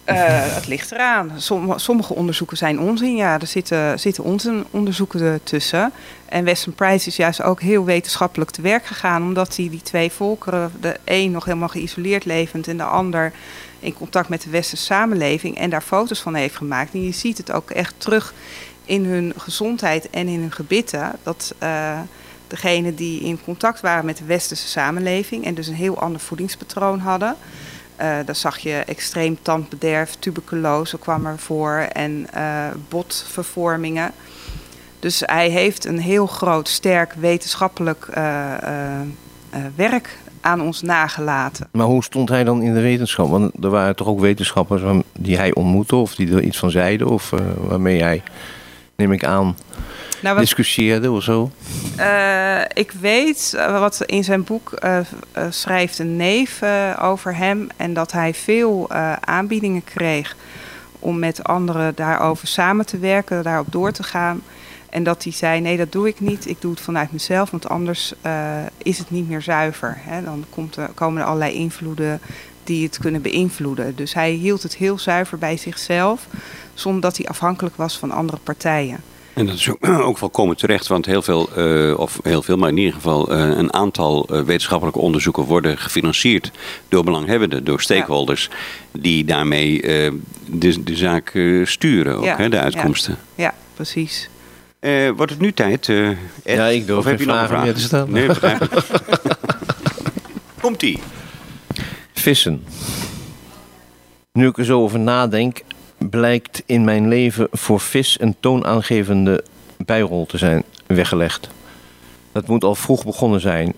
Uh, [laughs] het ligt eraan. sommige onderzoeken zijn onzin. Ja, er zitten, zitten onzinonderzoeken tussen. En Weston Price is juist ook heel wetenschappelijk te werk gegaan, omdat hij die twee volkeren, de een nog helemaal geïsoleerd levend en de ander in contact met de westerse samenleving, en daar foto's van heeft gemaakt. En je ziet het ook echt terug in hun gezondheid en in hun gebitten. Dat uh, degenen die in contact waren met de westerse samenleving en dus een heel ander voedingspatroon hadden uh, daar zag je extreem tandbederf, tuberculose kwam er voor en uh, botvervormingen. Dus hij heeft een heel groot, sterk wetenschappelijk uh, werk aan ons nagelaten. Maar hoe stond hij dan in de wetenschap? Want er waren toch ook wetenschappers die hij ontmoette of die er iets van zeiden of waarmee hij, neem ik aan, nou, discussieerde of zo? Uh, ik weet uh, wat in zijn boek uh, schrijft een neef over hem. En dat hij veel aanbiedingen kreeg om met anderen daarover samen te werken, daarop door te gaan. En dat hij zei: nee, dat doe ik niet. Ik doe het vanuit mezelf, want anders is het niet meer zuiver. Hè? Dan komt er, komen er allerlei invloeden die het kunnen beïnvloeden. Dus hij hield het heel zuiver bij zichzelf, zonder dat hij afhankelijk was van andere partijen. En dat is ook, [clears throat] wel komen terecht, want heel veel, uh, of heel veel, maar in ieder geval uh, een aantal uh, wetenschappelijke onderzoeken worden gefinancierd door belanghebbenden, door stakeholders, ja. die daarmee de, de zaak sturen, ook, ja. hè, de uitkomsten. Ja, ja precies. wordt het nu tijd? Ed? Ja, ik durf of heb je nog een vraag meer te stellen. Nee, begrijp [laughs] Komt-ie. Vissen. Nu ik er zo over nadenk, blijkt in mijn leven voor vis een toonaangevende bijrol te zijn weggelegd. Dat moet al vroeg begonnen zijn,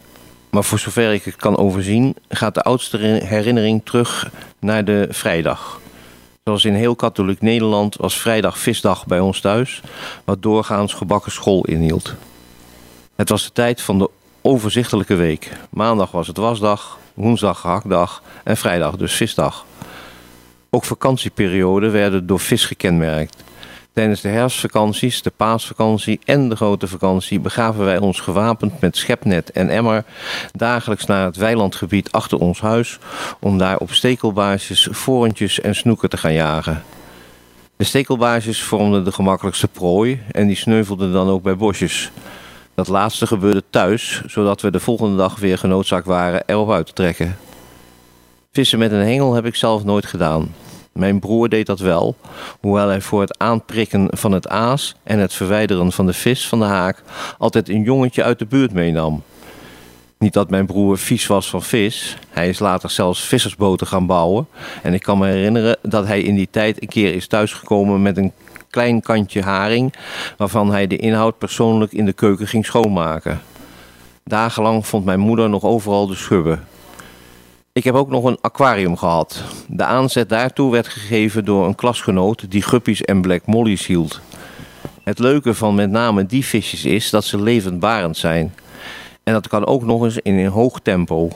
maar voor zover ik het kan overzien, gaat de oudste herinnering terug naar de vrijdag. Zoals in heel katholiek Nederland was vrijdag visdag bij ons thuis, wat doorgaans gebakken school inhield. Het was de tijd van de overzichtelijke week. Maandag was het wasdag, woensdag gehaktdag en vrijdag dus visdag. Ook vakantieperioden werden door vis gekenmerkt. Tijdens de herfstvakanties, de paasvakantie en de grote vakantie begaven wij ons gewapend met schepnet en emmer dagelijks naar het weilandgebied achter ons huis om daar op stekelbaarsjes, vorentjes en snoeken te gaan jagen. De stekelbaarsjes vormden de gemakkelijkste prooi en die sneuvelden dan ook bij bosjes. Dat laatste gebeurde thuis, zodat we de volgende dag weer genoodzaakt waren erop uit te trekken. Vissen met een hengel heb ik zelf nooit gedaan. Mijn broer deed dat wel, hoewel hij voor het aanprikken van het aas en het verwijderen van de vis van de haak altijd een jongetje uit de buurt meenam. Niet dat mijn broer vies was van vis, hij is later zelfs vissersboten gaan bouwen en ik kan me herinneren dat hij in die tijd een keer is thuisgekomen met een klein kantje haring waarvan hij de inhoud persoonlijk in de keuken ging schoonmaken. Dagenlang vond mijn moeder nog overal de schubben. Ik heb ook nog een aquarium gehad. De aanzet daartoe werd gegeven door een klasgenoot die guppies en black mollies hield. Het leuke van met name die visjes is dat ze levendbarend zijn. En dat kan ook nog eens in een hoog tempo.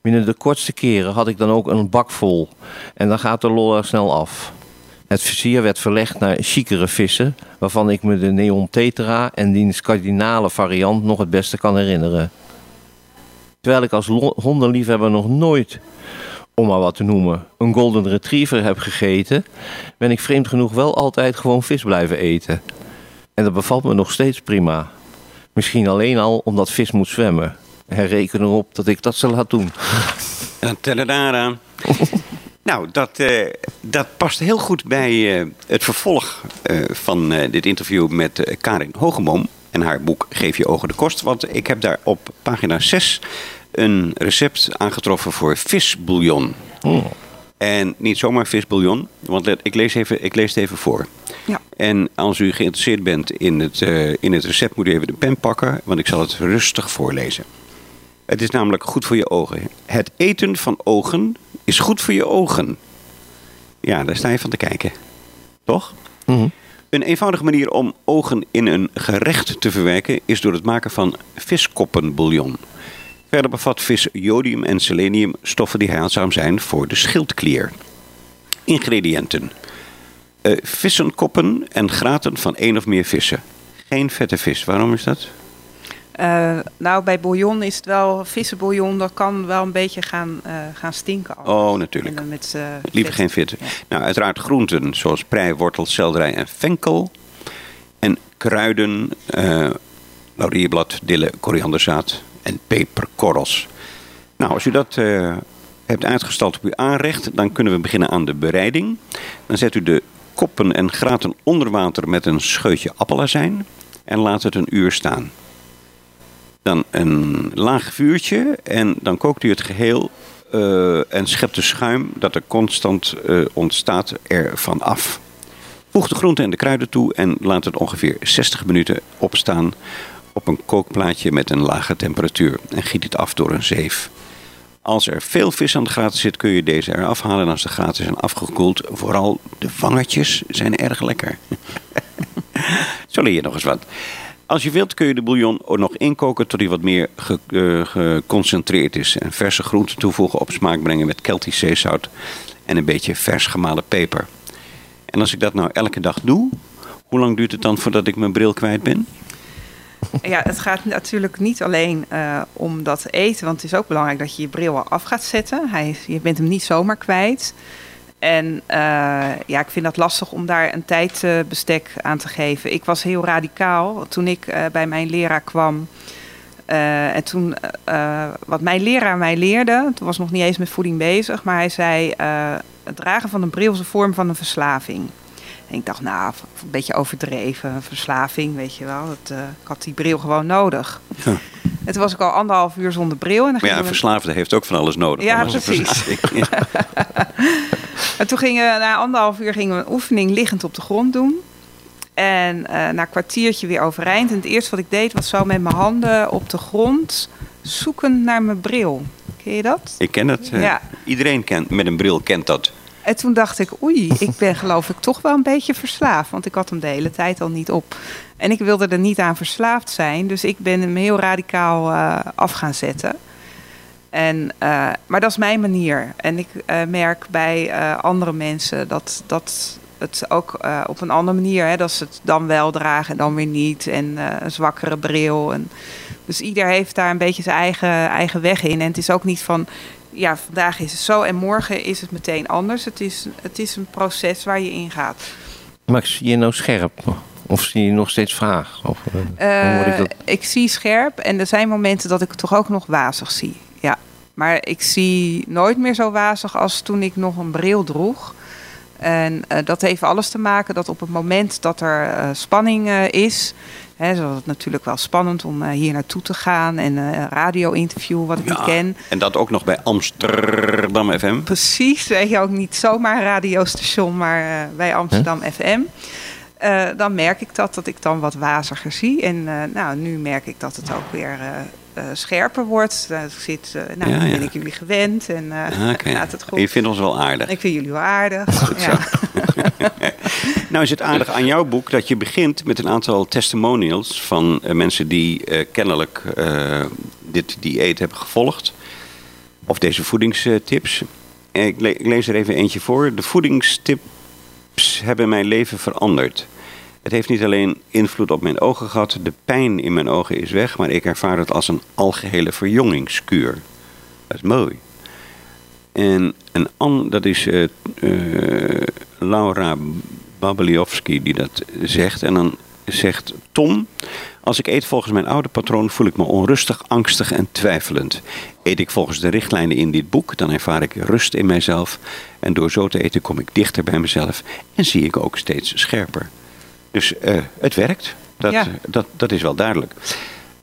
Binnen de kortste keren had ik dan ook een bak vol. En dan gaat de lol er snel af. Het vizier werd verlegd naar chicere vissen, waarvan ik me de neon tetra en diens kardinale variant nog het beste kan herinneren. Terwijl ik als hondenliefhebber nog nooit, om maar wat te noemen, een golden retriever heb gegeten, ben ik vreemd genoeg wel altijd gewoon vis blijven eten. En dat bevalt me nog steeds prima. Misschien alleen al omdat vis moet zwemmen. En reken erop dat ik dat zal laten doen. Tadadada. [laughs] Nou, dat, eh, dat past heel goed bij eh, het vervolg eh, van dit interview met Karin Hogeboom en haar boek Geef je ogen de kost. Want ik heb daar op pagina 6 een recept aangetroffen voor visbouillon. Oh. En niet zomaar visbouillon, want let- ik lees, even, ik lees het even voor. Ja. En als u geïnteresseerd bent in het, eh, in het recept, moet u even de pen pakken, want ik zal het rustig voorlezen. Het is namelijk goed voor je ogen. Het eten van ogen is goed voor je ogen. Ja, daar sta je van te kijken. Toch? Mhm. Een eenvoudige manier om ogen in een gerecht te verwerken is door het maken van viskoppenbouillon. Verder bevat vis jodium en selenium, stoffen die heilzaam zijn voor de schildklier. Ingrediënten: Eh, vissenkoppen en graten van één of meer vissen. Geen vette vis. Waarom is dat? Eh, nou, bij bouillon is het wel, vissenbouillon, dat kan wel een beetje gaan, eh, gaan stinken. anders. Oh, natuurlijk. Met, eh, Liever geen vette. Ja. Nou, uiteraard groenten zoals prei, wortel, selderij en venkel. En kruiden, laurierblad, dille, korianderzaad en peperkorrels. Nou, als u dat hebt uitgestald op uw aanrecht, dan kunnen we beginnen aan de bereiding. Dan zet u de koppen en graten onder water met een scheutje appelazijn en laat het een uur staan. Dan een laag vuurtje en dan kookt u het geheel eh, en schept de schuim dat er constant eh, ontstaat ervan af. Voeg de groenten en de kruiden toe en laat het ongeveer 60 minuten opstaan op een kookplaatje met een lage temperatuur en giet het af door een zeef. Als er veel vis aan de graten zit, kun je deze eraf halen. En als de graten zijn afgekoeld, vooral de vangetjes zijn erg lekker. [laughs] Zo leer je nog eens wat. Als je wilt kun je de bouillon ook nog inkoken tot hij wat meer ge- eh, geconcentreerd is. En verse groenten toevoegen, op smaak brengen met Keltisch zeezout en een beetje vers gemalen peper. En als ik dat nou elke dag doe, hoe lang duurt het dan voordat ik mijn bril kwijt ben? Ja, het gaat natuurlijk niet alleen eh, om dat eten, want het is ook belangrijk dat je je bril al af gaat zetten. Hij, je bent hem niet zomaar kwijt. En eh, ja, ik vind dat lastig om daar een tijdbestek aan te geven. Ik was heel radicaal toen ik eh, bij mijn leraar kwam. Eh, en toen, eh, wat mijn leraar mij leerde, toen was nog niet eens met voeding bezig, maar hij zei: eh, het dragen van een bril is een vorm van een verslaving. En ik dacht, nou, een beetje overdreven, verslaving, weet je wel. Dat, eh, ik had die bril gewoon nodig. Ja. Toen was ik al anderhalf uur zonder bril. En, dan ja, een verslaafde heeft ook van alles nodig. Ja, precies. Ja. en [laughs] [laughs] toen gingen we, na anderhalf uur gingen we een oefening liggend op de grond doen. En eh, na een kwartiertje weer overeind. En het eerste wat ik deed was zo met mijn handen op de grond zoeken naar mijn bril. Ken je dat? Ik ken het. eh, Ja. Iedereen kent, met een bril kent dat. En toen dacht ik, oei, ik ben geloof ik toch wel een beetje verslaafd. Want ik had hem de hele tijd al niet op. En ik wilde er niet aan verslaafd zijn. Dus ik ben hem heel radicaal eh, af gaan zetten. En, eh, maar dat is mijn manier. En ik eh, merk bij andere mensen dat, dat het ook op een andere manier... Hè, dat ze het dan wel dragen en dan weer niet. En een zwakkere bril. En, dus ieder heeft daar een beetje zijn eigen, eigen weg in. En het is ook niet van ja, vandaag is het zo en morgen is het meteen anders. Het is, het is een proces waar je in gaat. Max, zie je nou scherp? Of zie je nog steeds vaag? Of, eh, ik Eh, dat... ik zie scherp en er zijn momenten dat ik het toch ook nog wazig zie. Ja. Maar ik zie nooit meer zo wazig als toen ik nog een bril droeg. En eh, dat heeft alles te maken dat op het moment dat er spanning is. Hè, zo is het natuurlijk wel spannend om eh, hier naartoe te gaan en eh, een radio-interview wat ik niet ken. En dat ook nog bij Amsterdam FM. Precies, weet je ook niet zomaar een radiostation, maar eh, bij Amsterdam FM. Eh, dan merk ik dat, dat ik dan wat waziger zie. En eh, nou, nu merk ik dat het ook weer eh, eh, scherper wordt. Uh, ik zit, eh, nou, Ja, ben ik jullie gewend en eh, Ah, gaat het goed. Je vindt ons wel aardig. Ik vind jullie wel aardig. [laughs] ja. [laughs] Nou is het aardig aan jouw boek dat je begint met een aantal testimonials van eh, mensen die eh, kennelijk eh, dit dieet hebben gevolgd. Of deze voedingstips. Ik, le- ik lees er even eentje voor. De voedingstips hebben mijn leven veranderd. Het heeft niet alleen invloed op mijn ogen gehad. De pijn in mijn ogen is weg. Maar ik ervaar het als een algehele verjongingskuur. Dat is mooi. En een an, dat is eh, eh, Laura Babeliowski die dat zegt. En dan zegt Tom. Als ik eet volgens mijn oude patroon voel ik me onrustig, angstig en twijfelend. Eet ik volgens de richtlijnen in dit boek, dan ervaar ik rust in mijzelf. En door zo te eten kom ik dichter bij mezelf en zie ik ook steeds scherper. Dus eh, het werkt. Dat, Ja. dat, dat is wel duidelijk.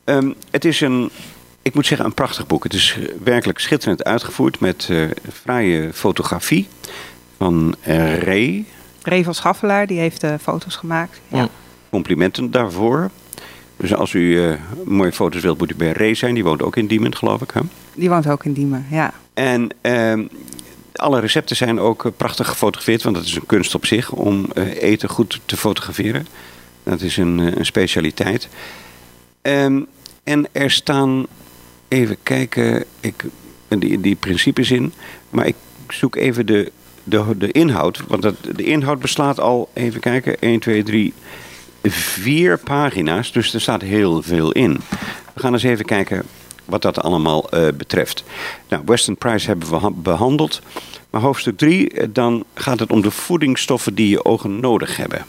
Ehm, het is een, ik moet zeggen, een prachtig boek. Het is eh, werkelijk schitterend uitgevoerd met eh fraaie fotografie van eh, Ray. Ray van Schaffelaar, die heeft de foto's gemaakt. Ja. Ja. Complimenten daarvoor. Dus als u eh, mooie foto's wilt, moet u bij Ray zijn. Die woont ook in Diemen, geloof ik. Hè? Die woont ook in Diemen, ja. En ehm, alle recepten zijn ook eh, prachtig gefotografeerd. Want het is een kunst op zich om eh, eten goed te fotograferen. Dat is een, eh, een specialiteit. Ehm, en er staan, even kijken, ik, die, die principes in. Maar ik zoek even de, de, de inhoud. Want dat, de inhoud beslaat al, even kijken, 1, 2, 3, 4 pagina's. Dus er staat heel veel in. We gaan eens even kijken wat dat allemaal eh, betreft. Nou, Western Price hebben we ha- behandeld. Maar hoofdstuk 3, dan gaat het om de voedingsstoffen die je ogen nodig hebben.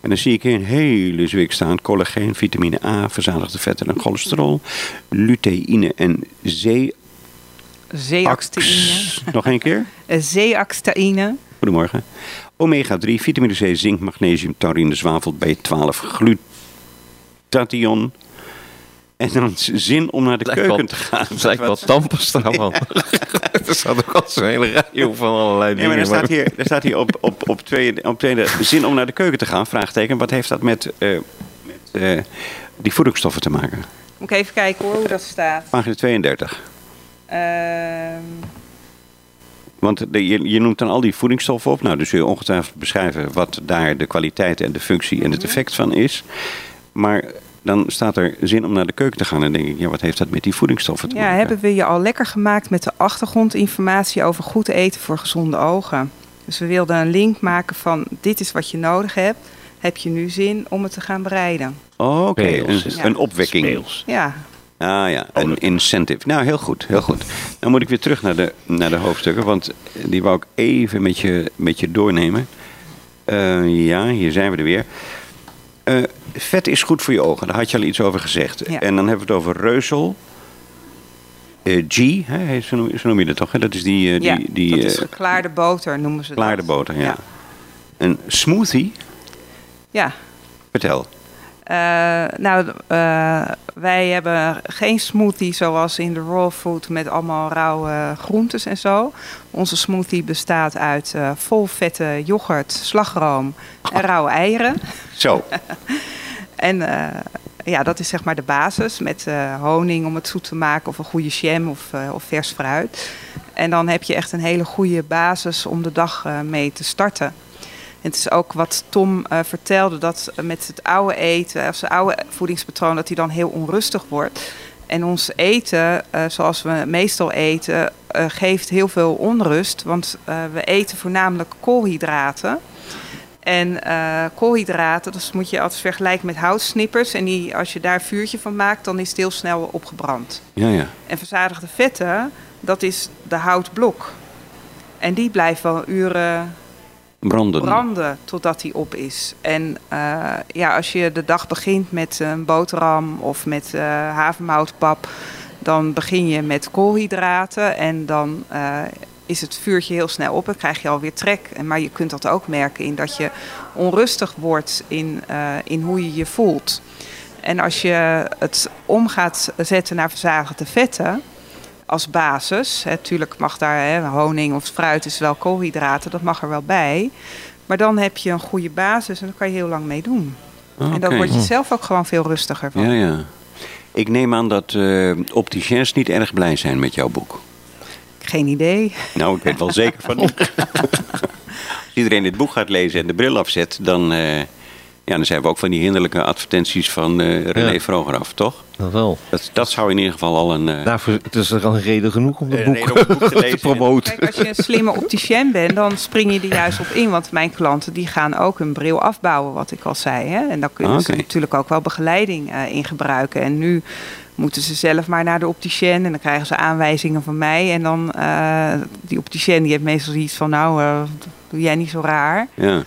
En dan zie ik hier een hele zwik staan. Collageen, vitamine A, verzadigde vetten en cholesterol. Luteïne en zeeax. Zeeaxtaïne. Nog één keer? [laughs] Eh, Zeeaxtaïne. Goedemorgen. Omega 3, vitamine C, zink, magnesium, taurine, zwavel, B12, glutathion. En dan zin om naar de Lijkt keuken te gaan. [laughs] Het lijkt wel tandpasta man. [laughs] er staat ook al zo'n hele rij van allerlei Ja, dingen. maar er staat hier, er staat hier op, op, op, tweede, op tweede zin om naar de keuken te gaan. Vraagteken. Wat heeft dat met, eh, met eh, die voedingsstoffen te maken? Moet ik even kijken hoor, hoe dat staat. Pagina 32. Ehm, Want de, je, je noemt dan al die voedingsstoffen op. Nou, dus zul je ongetwijfeld beschrijven wat daar de kwaliteit en de functie en het effect van is. Maar dan staat er zin om naar de keuken te gaan. En dan denk ik, ja, wat heeft dat met die voedingsstoffen te ja, maken? hebben we je al lekker gemaakt met de achtergrondinformatie over goed eten voor gezonde ogen. Dus we wilden een link maken van dit is wat je nodig hebt. Heb je nu zin om het te gaan bereiden? Oh, Oké, een, ja. een opwekking. Speels. Ja, Ah ja, een incentive. Nou, heel goed, heel goed. Dan moet ik weer terug naar de, naar de hoofdstukken, want die wou ik even met je, met je doornemen. Eh, ja, hier zijn we er weer. Eh, vet is goed voor je ogen, daar had je al iets over gezegd. Ja. En dan hebben we het over reuzel. Eh, G, hè, zo, noem, zo noem je dat toch? Hè? Dat is die, eh, die, ja die dat is geklaarde boter noemen ze klaarde dat. boter. Ja. Ja. Een smoothie, Ja, vertel. Eh, nou, eh, wij hebben geen smoothie zoals in de raw food met allemaal rauwe groentes en zo. Onze smoothie bestaat uit eh vol vette yoghurt, slagroom en rauwe eieren. Zo, [laughs] En ja, dat is zeg maar de basis met honing om het zoet te maken of een goede jam of, of vers fruit. En dan heb je echt een hele goede basis om de dag mee te starten. Het is ook wat Tom eh, vertelde, dat met het oude eten, of zijn oude voedingspatroon, dat hij dan heel onrustig wordt. En ons eten, eh, zoals we meestal eten, eh, geeft heel veel onrust. Want eh, we eten voornamelijk koolhydraten. En eh, koolhydraten, dat moet je altijd vergelijken met houtsnippers. En die, als je daar vuurtje van maakt, dan is het heel snel opgebrand. ja, ja. En verzadigde vetten, dat is de houtblok. En die blijft wel uren Branden. branden totdat die op is. En eh, ja, als je de dag begint met een boterham of met eh havermoutpap, dan begin je met koolhydraten en dan eh, is het vuurtje heel snel op en krijg je alweer trek. Maar je kunt dat ook merken in dat je onrustig wordt in, eh, in hoe je je voelt. En als je het om gaat zetten naar verzadigde vetten als basis. Natuurlijk mag daar hè, honing of fruit is wel koolhydraten, dat mag er wel bij. Maar dan heb je een goede basis en daar kan je heel lang mee doen. En dan word je zelf ook gewoon veel rustiger van. Ja, ja. Ik neem aan dat eh opticiens niet erg blij zijn met jouw boek. Geen idee. Nou, ik weet wel zeker van niet. [laughs] Als iedereen dit boek gaat lezen en de bril afzet, dan, eh, ja, dan zijn we ook van die hinderlijke advertenties van eh, René Ja. Vroger af, toch? Dat wel. Dat, dat zou in ieder geval al een... eh, Daarvoor het is er al een reden genoeg om boek, reden om het boek te [laughs] te, lezen, promoten. Kijk, als je een slimme opticien bent, dan spring je er juist op in. Want mijn klanten die gaan ook hun bril afbouwen, wat ik al zei. Hè? En daar kunnen ze Oké. natuurlijk ook wel begeleiding eh, in gebruiken. En nu moeten ze zelf maar naar de opticien en dan krijgen ze aanwijzingen van mij. En dan, eh, die opticien die heeft meestal iets van, nou, eh, doe jij niet zo raar. ja.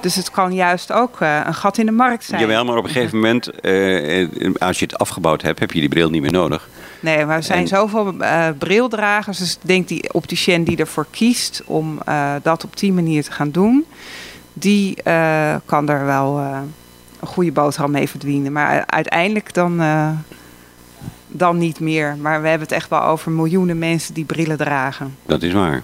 Dus het kan juist ook uh, een gat in de markt zijn. Jawel, maar op een gegeven moment, uh, als je het afgebouwd hebt, heb je die bril niet meer nodig. Nee, maar er zijn en... zoveel uh, brildragers. Dus ik denk die opticien die ervoor kiest om dat op die manier te gaan doen, die kan er wel een goede boterham mee verdienen. Maar uiteindelijk dan, dan niet meer. Maar we hebben het echt wel over miljoenen mensen die brillen dragen. Dat is waar.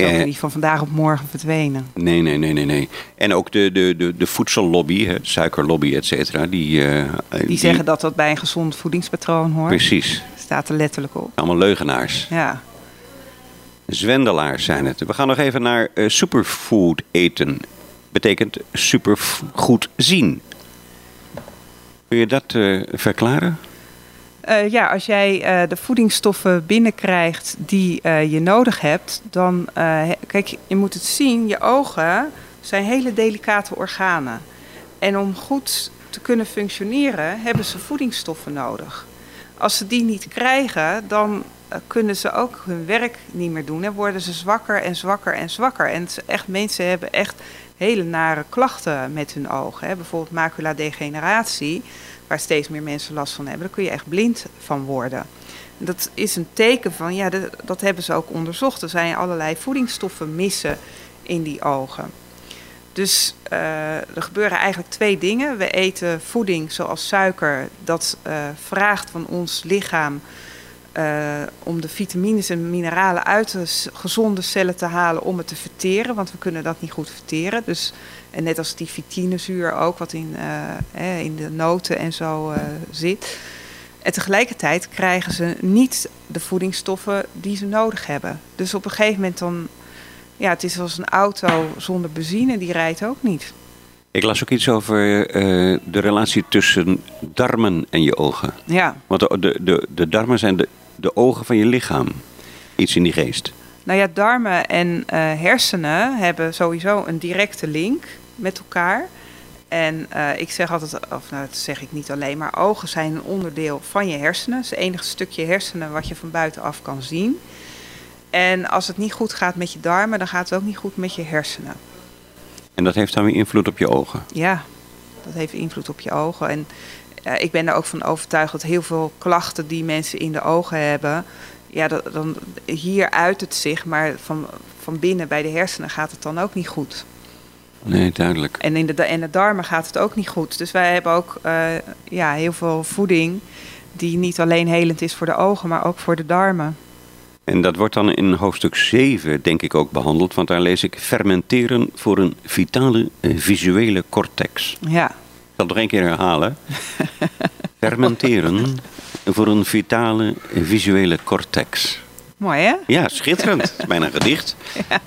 Dat is ook niet van vandaag op morgen verdwenen. Nee, nee, nee, nee. nee. En ook de, de, de, de voedsellobby, de suikerlobby, et cetera. Die, uh, die, die, zeggen dat dat bij een gezond voedingspatroon hoort. Precies. Staat er letterlijk op. Allemaal leugenaars. Ja. Zwendelaars zijn het. We gaan nog even naar uh, superfood eten. Betekent supergoed zien. Kun je dat uh, verklaren? Uh, ja, als jij uh, de voedingsstoffen binnenkrijgt die uh, je nodig hebt, dan kijk, je moet het zien, je ogen zijn hele delicate organen. En om goed te kunnen functioneren, hebben ze voedingsstoffen nodig. Als ze die niet krijgen, dan kunnen ze ook hun werk niet meer doen en worden ze zwakker en zwakker en zwakker. En echt, mensen hebben echt hele nare klachten met hun ogen. Hè. Bijvoorbeeld maculadegeneratie waar steeds meer mensen last van hebben, dan kun je echt blind van worden. Dat is een teken van, ja, dat, hebben ze ook onderzocht. Er zijn allerlei voedingsstoffen missen in die ogen. Dus uh, er gebeuren eigenlijk twee dingen. We eten voeding zoals suiker, dat uh, vraagt van ons lichaam uh, om de vitamines en mineralen uit de gezonde cellen te halen om het te verteren, want we kunnen dat niet goed verteren. Dus en net als die vitinezuur ook, wat in, uh, in de noten en zo uh, zit. En tegelijkertijd krijgen ze niet de voedingsstoffen die ze nodig hebben. Dus op een gegeven moment dan... Ja, het is als een auto zonder benzine, die rijdt ook niet. Ik las ook iets over uh, de relatie tussen darmen en je ogen. Ja. Want de, de, de darmen zijn de, de ogen van je lichaam. Iets in die geest. Nou ja, darmen en uh, hersenen hebben sowieso een directe link met elkaar. En uh, ik zeg altijd, of nou, dat zeg ik niet alleen, maar ogen zijn een onderdeel van je hersenen. Het is het enige stukje hersenen wat je van buitenaf kan zien. En als het niet goed gaat met je darmen, dan gaat het ook niet goed met je hersenen. En dat heeft dan weer invloed op je ogen? Ja, dat heeft invloed op je ogen. En uh, ik ben er ook van overtuigd dat heel veel klachten die mensen in de ogen hebben, ja, dat, dan, hier uit het zich, maar van, van binnen bij de hersenen gaat het dan ook niet goed. Nee, duidelijk. En in de, en de darmen gaat het ook niet goed. Dus wij hebben ook uh, ja, heel veel voeding die niet alleen helend is voor de ogen, maar ook voor de darmen. En dat wordt dan in hoofdstuk 7, denk ik, ook behandeld. Want daar lees ik fermenteren voor een vitale visuele cortex. Ja. Ik zal het nog één keer herhalen. [laughs] fermenteren voor een vitale visuele cortex. Mooi, hè? Ja, schitterend. Het is bijna een gedicht. [laughs] Ja.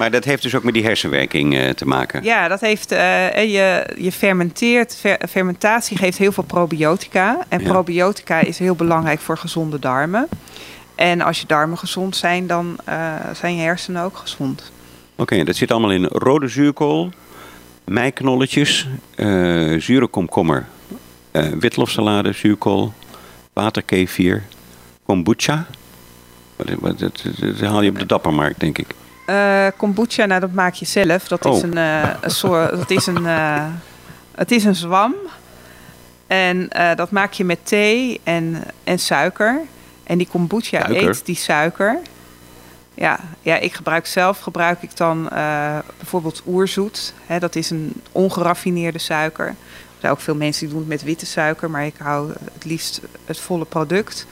Maar dat heeft dus ook met die hersenwerking uh, te maken. Ja, dat heeft. Uh, je, je fermenteert. Fer, fermentatie geeft heel veel probiotica. En ja. probiotica is heel belangrijk voor gezonde darmen. En als je darmen gezond zijn, dan uh, zijn je hersenen ook gezond. Oké, okay, dat zit allemaal in rode zuurkool, meiknolletjes, zure komkommer, witlofsalade, zuurkool, waterkefir, kombucha. Dat haal je op de dappermarkt, denk ik. Uh, kombucha, nou dat maak je zelf. Dat oh. is een, uh, een soort, [laughs] dat is een, uh, het is een zwam. En dat maak je met thee en, en suiker. En die kombucha suiker. eet die suiker. Ja, ja, ik gebruik zelf gebruik ik dan bijvoorbeeld oerzoet. Hè, dat is een ongeraffineerde suiker. Er zijn ook veel mensen die doen het met witte suiker, maar ik hou het liefst het volle product.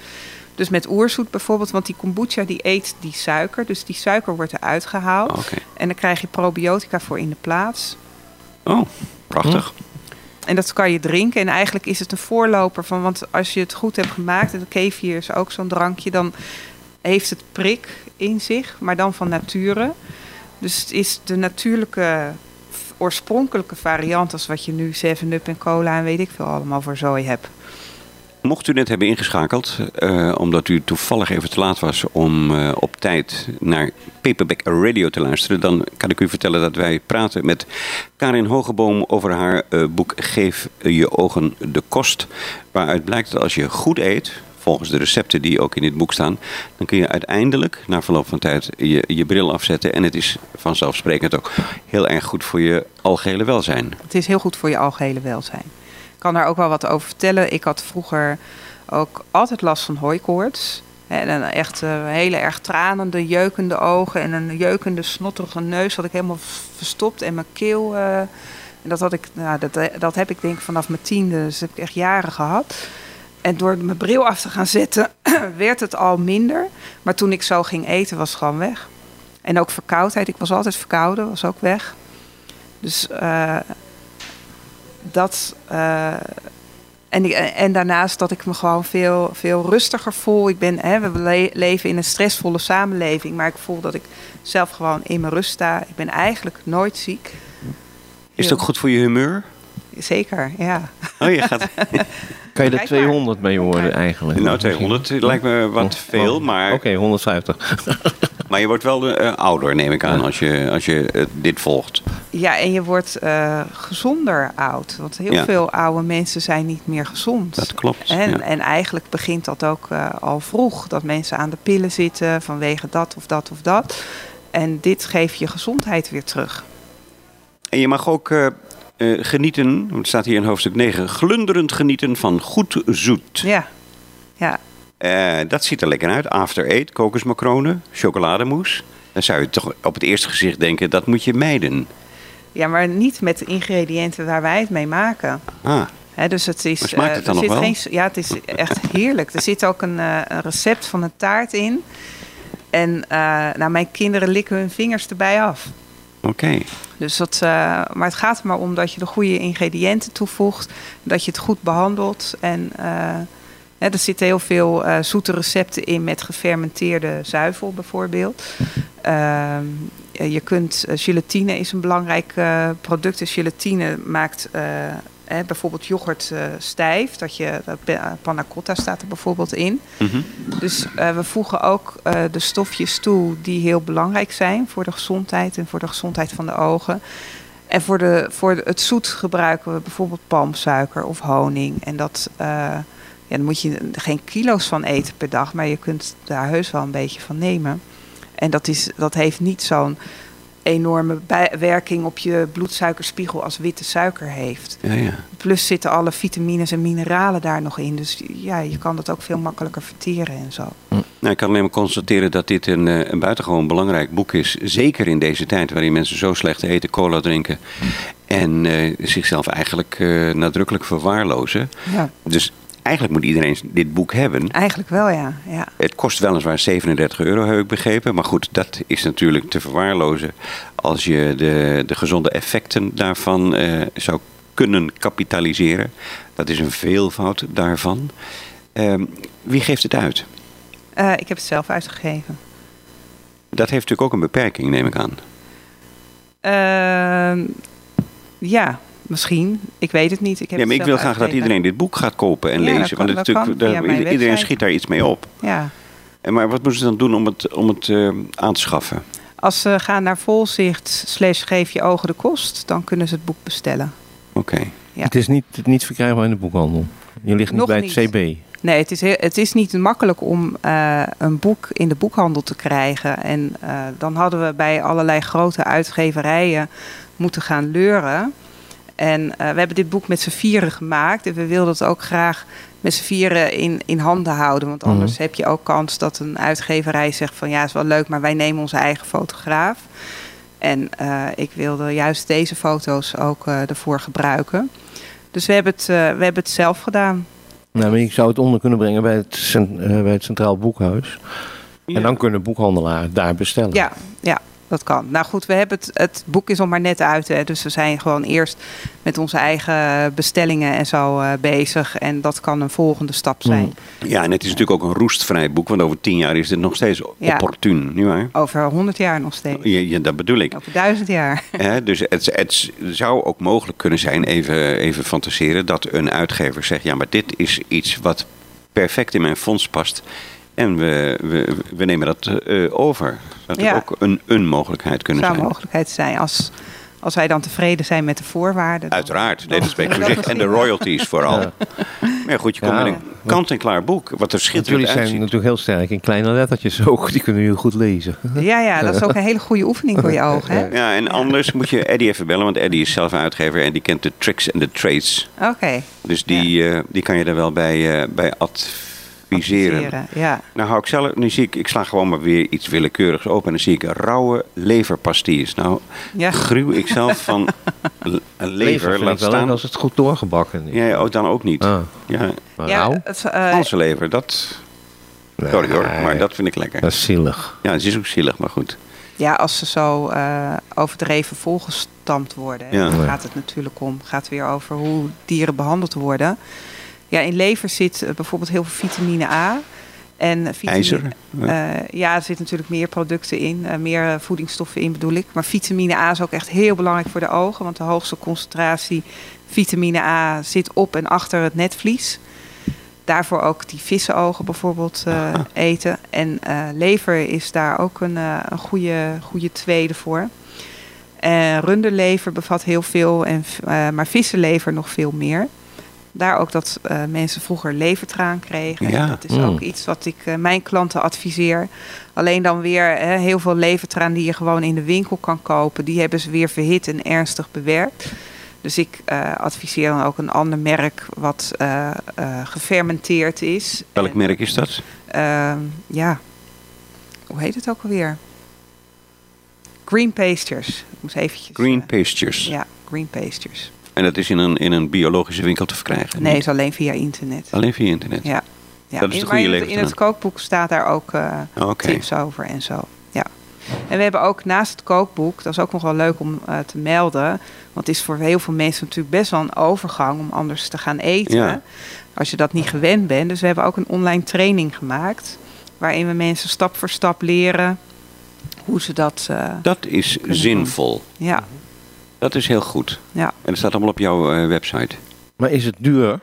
Dus met oerzoet bijvoorbeeld, want die kombucha die eet die suiker. Dus die suiker wordt eruit gehaald. Oh, okay. En dan krijg je probiotica voor in de plaats. Oh, prachtig. En dat kan je drinken. En eigenlijk is het een voorloper van... Want als je het goed hebt gemaakt... En de kefir is ook zo'n drankje... Dan heeft het prik in zich. Maar dan van nature. Dus het is de natuurlijke oorspronkelijke variant... als wat je nu 7-Up en cola en weet ik veel allemaal voor zooi hebt. Mocht u net hebben ingeschakeld, uh, omdat u toevallig even te laat was om uh, op tijd naar Paperback Radio te luisteren, dan kan ik u vertellen dat wij praten met Karin Hogeboom over haar uh, boek Geef je ogen de kost. Waaruit blijkt dat als je goed eet, volgens de recepten die ook in dit boek staan, dan kun je uiteindelijk na verloop van tijd je, je bril afzetten. En het is vanzelfsprekend ook heel erg goed voor je algehele welzijn. Het is heel goed voor je algehele welzijn. Kan daar ook wel wat over vertellen. Ik had vroeger ook altijd last van hooikoorts. En een echt uh, hele erg tranende, jeukende ogen en een jeukende, snotterige neus had ik helemaal verstopt. En mijn keel, uh, en dat, had ik, nou, dat, dat heb ik denk ik vanaf mijn tiende, dus dat heb ik echt jaren gehad. En door mijn bril af te gaan zetten, [clears throat] werd het al minder. Maar toen ik zo ging eten, was het gewoon weg. En ook verkoudheid, ik was altijd verkouden, was ook weg. Dus dat en, en daarnaast dat ik me gewoon veel, veel rustiger voel. Ik ben, hè, we leven in een stressvolle samenleving, maar ik voel dat ik zelf gewoon in mijn rust sta. Ik ben eigenlijk nooit ziek. Is het ook goed voor je humeur? Zeker, ja. Oh, je gaat... [laughs] kan je er 200 mee worden eigenlijk? Nou, 200 lijkt me wat veel, maar... Oké, 150. Maar je wordt wel uh, ouder, neem ik aan, als je, als je uh, dit volgt. Ja, en je wordt uh, gezonder oud. Want heel ja. veel oude mensen zijn niet meer gezond. Dat klopt. En, ja. en eigenlijk begint dat ook al vroeg. Dat mensen aan de pillen zitten vanwege dat of dat of dat. En dit geeft je gezondheid weer terug. En je mag ook uh, genieten, het staat hier in hoofdstuk 9, glunderend genieten van goed zoet. Ja, ja. Uh, dat ziet er lekker uit. After Eight, kokosmacronen, chocolademousse. Dan zou je toch op het eerste gezicht denken, dat moet je mijden. Ja, maar niet met de ingrediënten waar wij het mee maken. Ah. He, dus het is. Maar het dan uh, nog wel? Geen, ja, het is echt heerlijk. Er zit ook een, uh, een recept van een taart in. En uh, nou, mijn kinderen likken hun vingers erbij af. Oké. Okay. Dus dat, uh, maar het gaat er maar om dat je de goede ingrediënten toevoegt, dat je het goed behandelt. En hè, er zitten heel veel uh, zoete recepten in met gefermenteerde zuivel bijvoorbeeld. Ehm, je kunt, gelatine is een belangrijk product. De gelatine maakt bijvoorbeeld yoghurt uh, stijf, dat je uh, panna cotta staat er bijvoorbeeld in. Mm -hmm. Dus uh, we voegen ook de stofjes toe die heel belangrijk zijn voor de gezondheid en voor de gezondheid van de ogen. En voor, de, voor het zoet gebruiken we bijvoorbeeld palmsuiker of honing. En dat, ja, dan moet je geen kilo's van eten per dag, maar je kunt daar heus wel een beetje van nemen. En dat, is, dat heeft niet zo'n enorme werking op je bloedsuikerspiegel als witte suiker heeft. Ja, ja. Plus zitten alle vitamines en mineralen daar nog in. Dus ja, je kan dat ook veel makkelijker verteren en zo. Nou, ik kan alleen maar constateren dat dit een, een buitengewoon belangrijk boek is. Zeker in deze tijd waarin mensen zo slecht eten, cola drinken. En uh, zichzelf eigenlijk uh, nadrukkelijk verwaarlozen. Ja. Dus eigenlijk moet iedereen dit boek hebben. Eigenlijk wel, ja. ja. Het kost weliswaar 37 euro, heb ik begrepen. Maar goed, dat is natuurlijk te verwaarlozen als je de, de gezonde effecten daarvan uh, zou kunnen kapitaliseren. Dat is een veelvoud daarvan. Uh, wie geeft het uit? Uh, ik heb het zelf uitgegeven. Dat heeft natuurlijk ook een beperking, neem ik aan. Ehm, ja, Misschien, ik weet het niet. Ik, heb ja, maar ik wil graag dat iedereen dit boek gaat kopen en ja, lezen. Want het natuurlijk, de, iedereen website. schiet daar iets mee op. Ja. En maar wat moeten ze dan doen om het, om het uh, aan te schaffen? Als ze gaan naar volzicht slash geef je ogen de kost, dan kunnen ze het boek bestellen. Oké. Okay. Ja. Het is niet, niet verkrijgbaar in de boekhandel. Je ligt niet Nog bij niet. het CB. Nee, het is, heel, het is niet makkelijk om uh, een boek in de boekhandel te krijgen. En uh, dan hadden we bij allerlei grote uitgeverijen moeten gaan leuren. En uh, we hebben dit boek met z'n vieren gemaakt. En we wilden het ook graag met z'n vieren in, in handen houden. Want anders Mhm. heb je ook kans dat een uitgeverij zegt van... ja, is wel leuk, maar wij nemen onze eigen fotograaf. En uh, ik wilde juist deze foto's ook uh, ervoor gebruiken. Dus we hebben het, we hebben het zelf gedaan. Nou, maar ik zou het onder kunnen brengen bij het, cent- eh, bij het Centraal Boekhuis. Ja. En dan kunnen boekhandelaren daar bestellen. Ja, ja, dat kan. Nou goed, we hebben het, het boek is nog maar net uit. Hè, dus we zijn gewoon eerst met onze eigen bestellingen en zo uh, bezig. En dat kan een volgende stap zijn. Ja, en het is natuurlijk ook een roestvrij boek. Want over tien jaar is dit nog steeds Ja. opportun, nietwaar? Over honderd jaar nog steeds. Ja, ja, dat bedoel ik. Over duizend jaar. [laughs] Dus het, het zou ook mogelijk kunnen zijn, even, even fantaseren, dat een uitgever zegt: ja, maar dit is iets wat perfect in mijn fonds past. En we, we, we nemen dat eh, over. Dat Ja. ook een, een mogelijkheid kunnen zou zijn. een mogelijkheid zijn als, Als wij dan tevreden zijn met de voorwaarden. dan- Uiteraard, nee, dat spreekt voor dan zich. En de royalties vooral. Maar ja, goed, je komt Ja. met een kant-en-klaar boek. Wat er schitterend jullie zijn uitziet. natuurlijk heel sterk in kleine lettertjes ook. Die kunnen jullie goed lezen. Ja, ja, dat is ook een hele goede oefening voor je [laughs] ogen. Hè? Ja, en anders moet je Eddie even bellen, want Eddie is zelf een uitgever en die kent de tricks en de trades. Oké. Dus die, eh, die kan je er wel bij, eh, bij adviseren. Adviseren, Ja. Nou hou ik zelf, nu zie ik, ik sla gewoon maar weer iets willekeurigs open en dan zie ik rauwe leverpastilles. Nou, Ja. gruw ik zelf van [laughs] een lever, vind laat ik wel leuk staan. als het goed doorgebakken is. Ja, ook dan ook niet. Ah, Ja, maar Ja, rauw? het, eh, Franse lever, dat, sorry hoor, Nee, maar dat vind ik lekker. Dat is zielig. Ja, het is ook zielig, maar goed. ja, als ze zo eh, overdreven volgestampt worden, Ja. dan gaat het natuurlijk om. gaat weer over hoe dieren behandeld worden. Ja, in lever zit eh, bijvoorbeeld heel veel vitamine A. En eh, vitamine, IJzer. Ja. Eh, ja, er zitten natuurlijk meer producten in, meer voedingsstoffen in bedoel ik. Maar vitamine A is ook echt heel belangrijk voor de ogen, want de hoogste concentratie vitamine A zit op en achter het netvlies. Daarvoor ook die vissenogen bijvoorbeeld eten. En lever is daar ook een, een goede, goede tweede voor. Runderlever bevat heel veel, en, maar vissenlever nog veel meer. Daar ook dat eh, mensen vroeger levertraan kregen. Ja. Dat is Mm. ook iets wat ik eh, mijn klanten adviseer. Alleen dan weer hè, heel veel levertraan die je gewoon in de winkel kan kopen. Die hebben ze weer verhit en ernstig bewerkt. Dus ik eh, adviseer dan ook een ander merk wat gefermenteerd is. Welk En, merk is dat? ehm, ja, hoe heet het ook alweer? Green Pastures. Ik moest eventjes... Green Pastures. ja, Green Pastures. En dat is in een, in een biologische winkel te verkrijgen? Nee, is alleen via internet. Alleen via internet? Ja. ja. Dat is de goede maar in, het- in het kookboek staat daar ook Oké. tips over en zo. Ja. En we hebben ook naast het kookboek, dat is ook nog wel leuk om eh, te melden. Want het is voor heel veel mensen natuurlijk best wel een overgang om anders te gaan eten. Ja. Als je dat niet gewend bent. Dus we hebben ook een online training gemaakt. Waarin we mensen stap voor stap leren hoe ze dat. eh, Dat is zinvol. ja, Dat is heel goed. ja. En dat staat allemaal op jouw eh, website. Maar is het duur?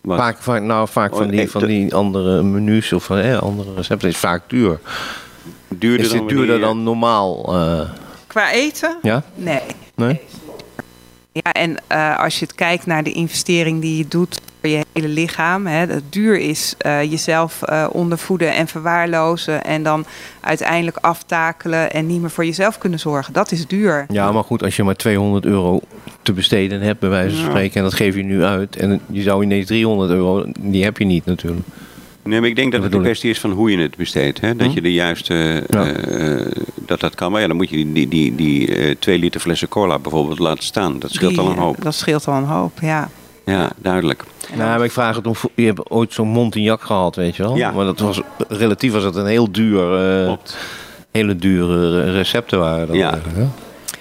Wat? Vaak, vaak, nou, vaak Oh, van, die, van die andere menus of van, hè, andere recepten is vaak duur. Duurder Is dit wanneer duurder dan normaal? eh, Qua eten? ja? Nee. Nee? Ja, en eh, als je het kijkt naar de investering die je doet voor je hele lichaam. Hè, het duur is eh, jezelf eh, ondervoeden en verwaarlozen. En dan uiteindelijk aftakelen en niet meer voor jezelf kunnen zorgen. Dat is duur. Ja, maar goed, als je maar 200 euro te besteden hebt, bij wijze van spreken, en dat geef je nu uit, en je zou ineens 300 euro, die heb je niet natuurlijk. Nee, maar ik denk dat Dat het een kwestie is van hoe je het besteedt. Hè? Dat Hm? je de juiste... Ja. eh, dat dat kan. Maar ja, dan moet je die, die, die, die eh, twee liter flessen cola bijvoorbeeld laten staan. Dat scheelt Die, al een eh, hoop. Dat scheelt al een hoop, ja. Ja, duidelijk. Nou, maar ik vraag het om, je hebt ooit zo'n Montignac gehad, weet je wel? Ja. Maar dat was, relatief was het een heel duur, eh, hele dure recepten waren dat Ja.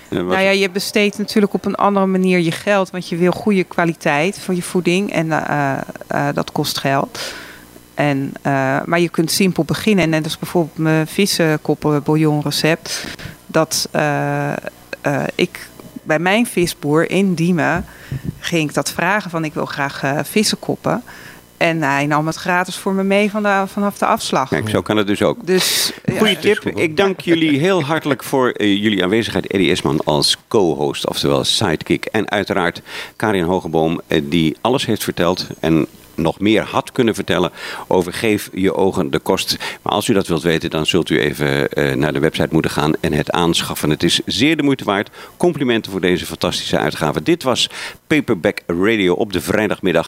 Nou ja, je besteedt natuurlijk op een andere manier je geld. Want je wil goede kwaliteit voor je voeding. En eh, eh, dat kost geld. En, eh, maar je kunt simpel beginnen. En net als bijvoorbeeld mijn vissenkoppen bouillon recept. Dat eh, eh, ik bij mijn visboer in Diemen ging ik dat vragen van ik wil graag vissenkoppen. En hij nam het gratis voor me mee van de, vanaf de afslag. Kijk, zo kan het dus ook. Dus ja, Goeie tip. Ik dank jullie heel hartelijk voor jullie aanwezigheid. Eddie Esman als co-host, oftewel sidekick. En uiteraard Karin Hogeboom, die alles heeft verteld en nog meer had kunnen vertellen over Geef je ogen de kost. Maar als u dat wilt weten, dan zult u even eh, naar de website moeten gaan en het aanschaffen. Het is zeer de moeite waard. Complimenten voor deze fantastische uitgave. Dit was Paperback Radio op de vrijdagmiddag.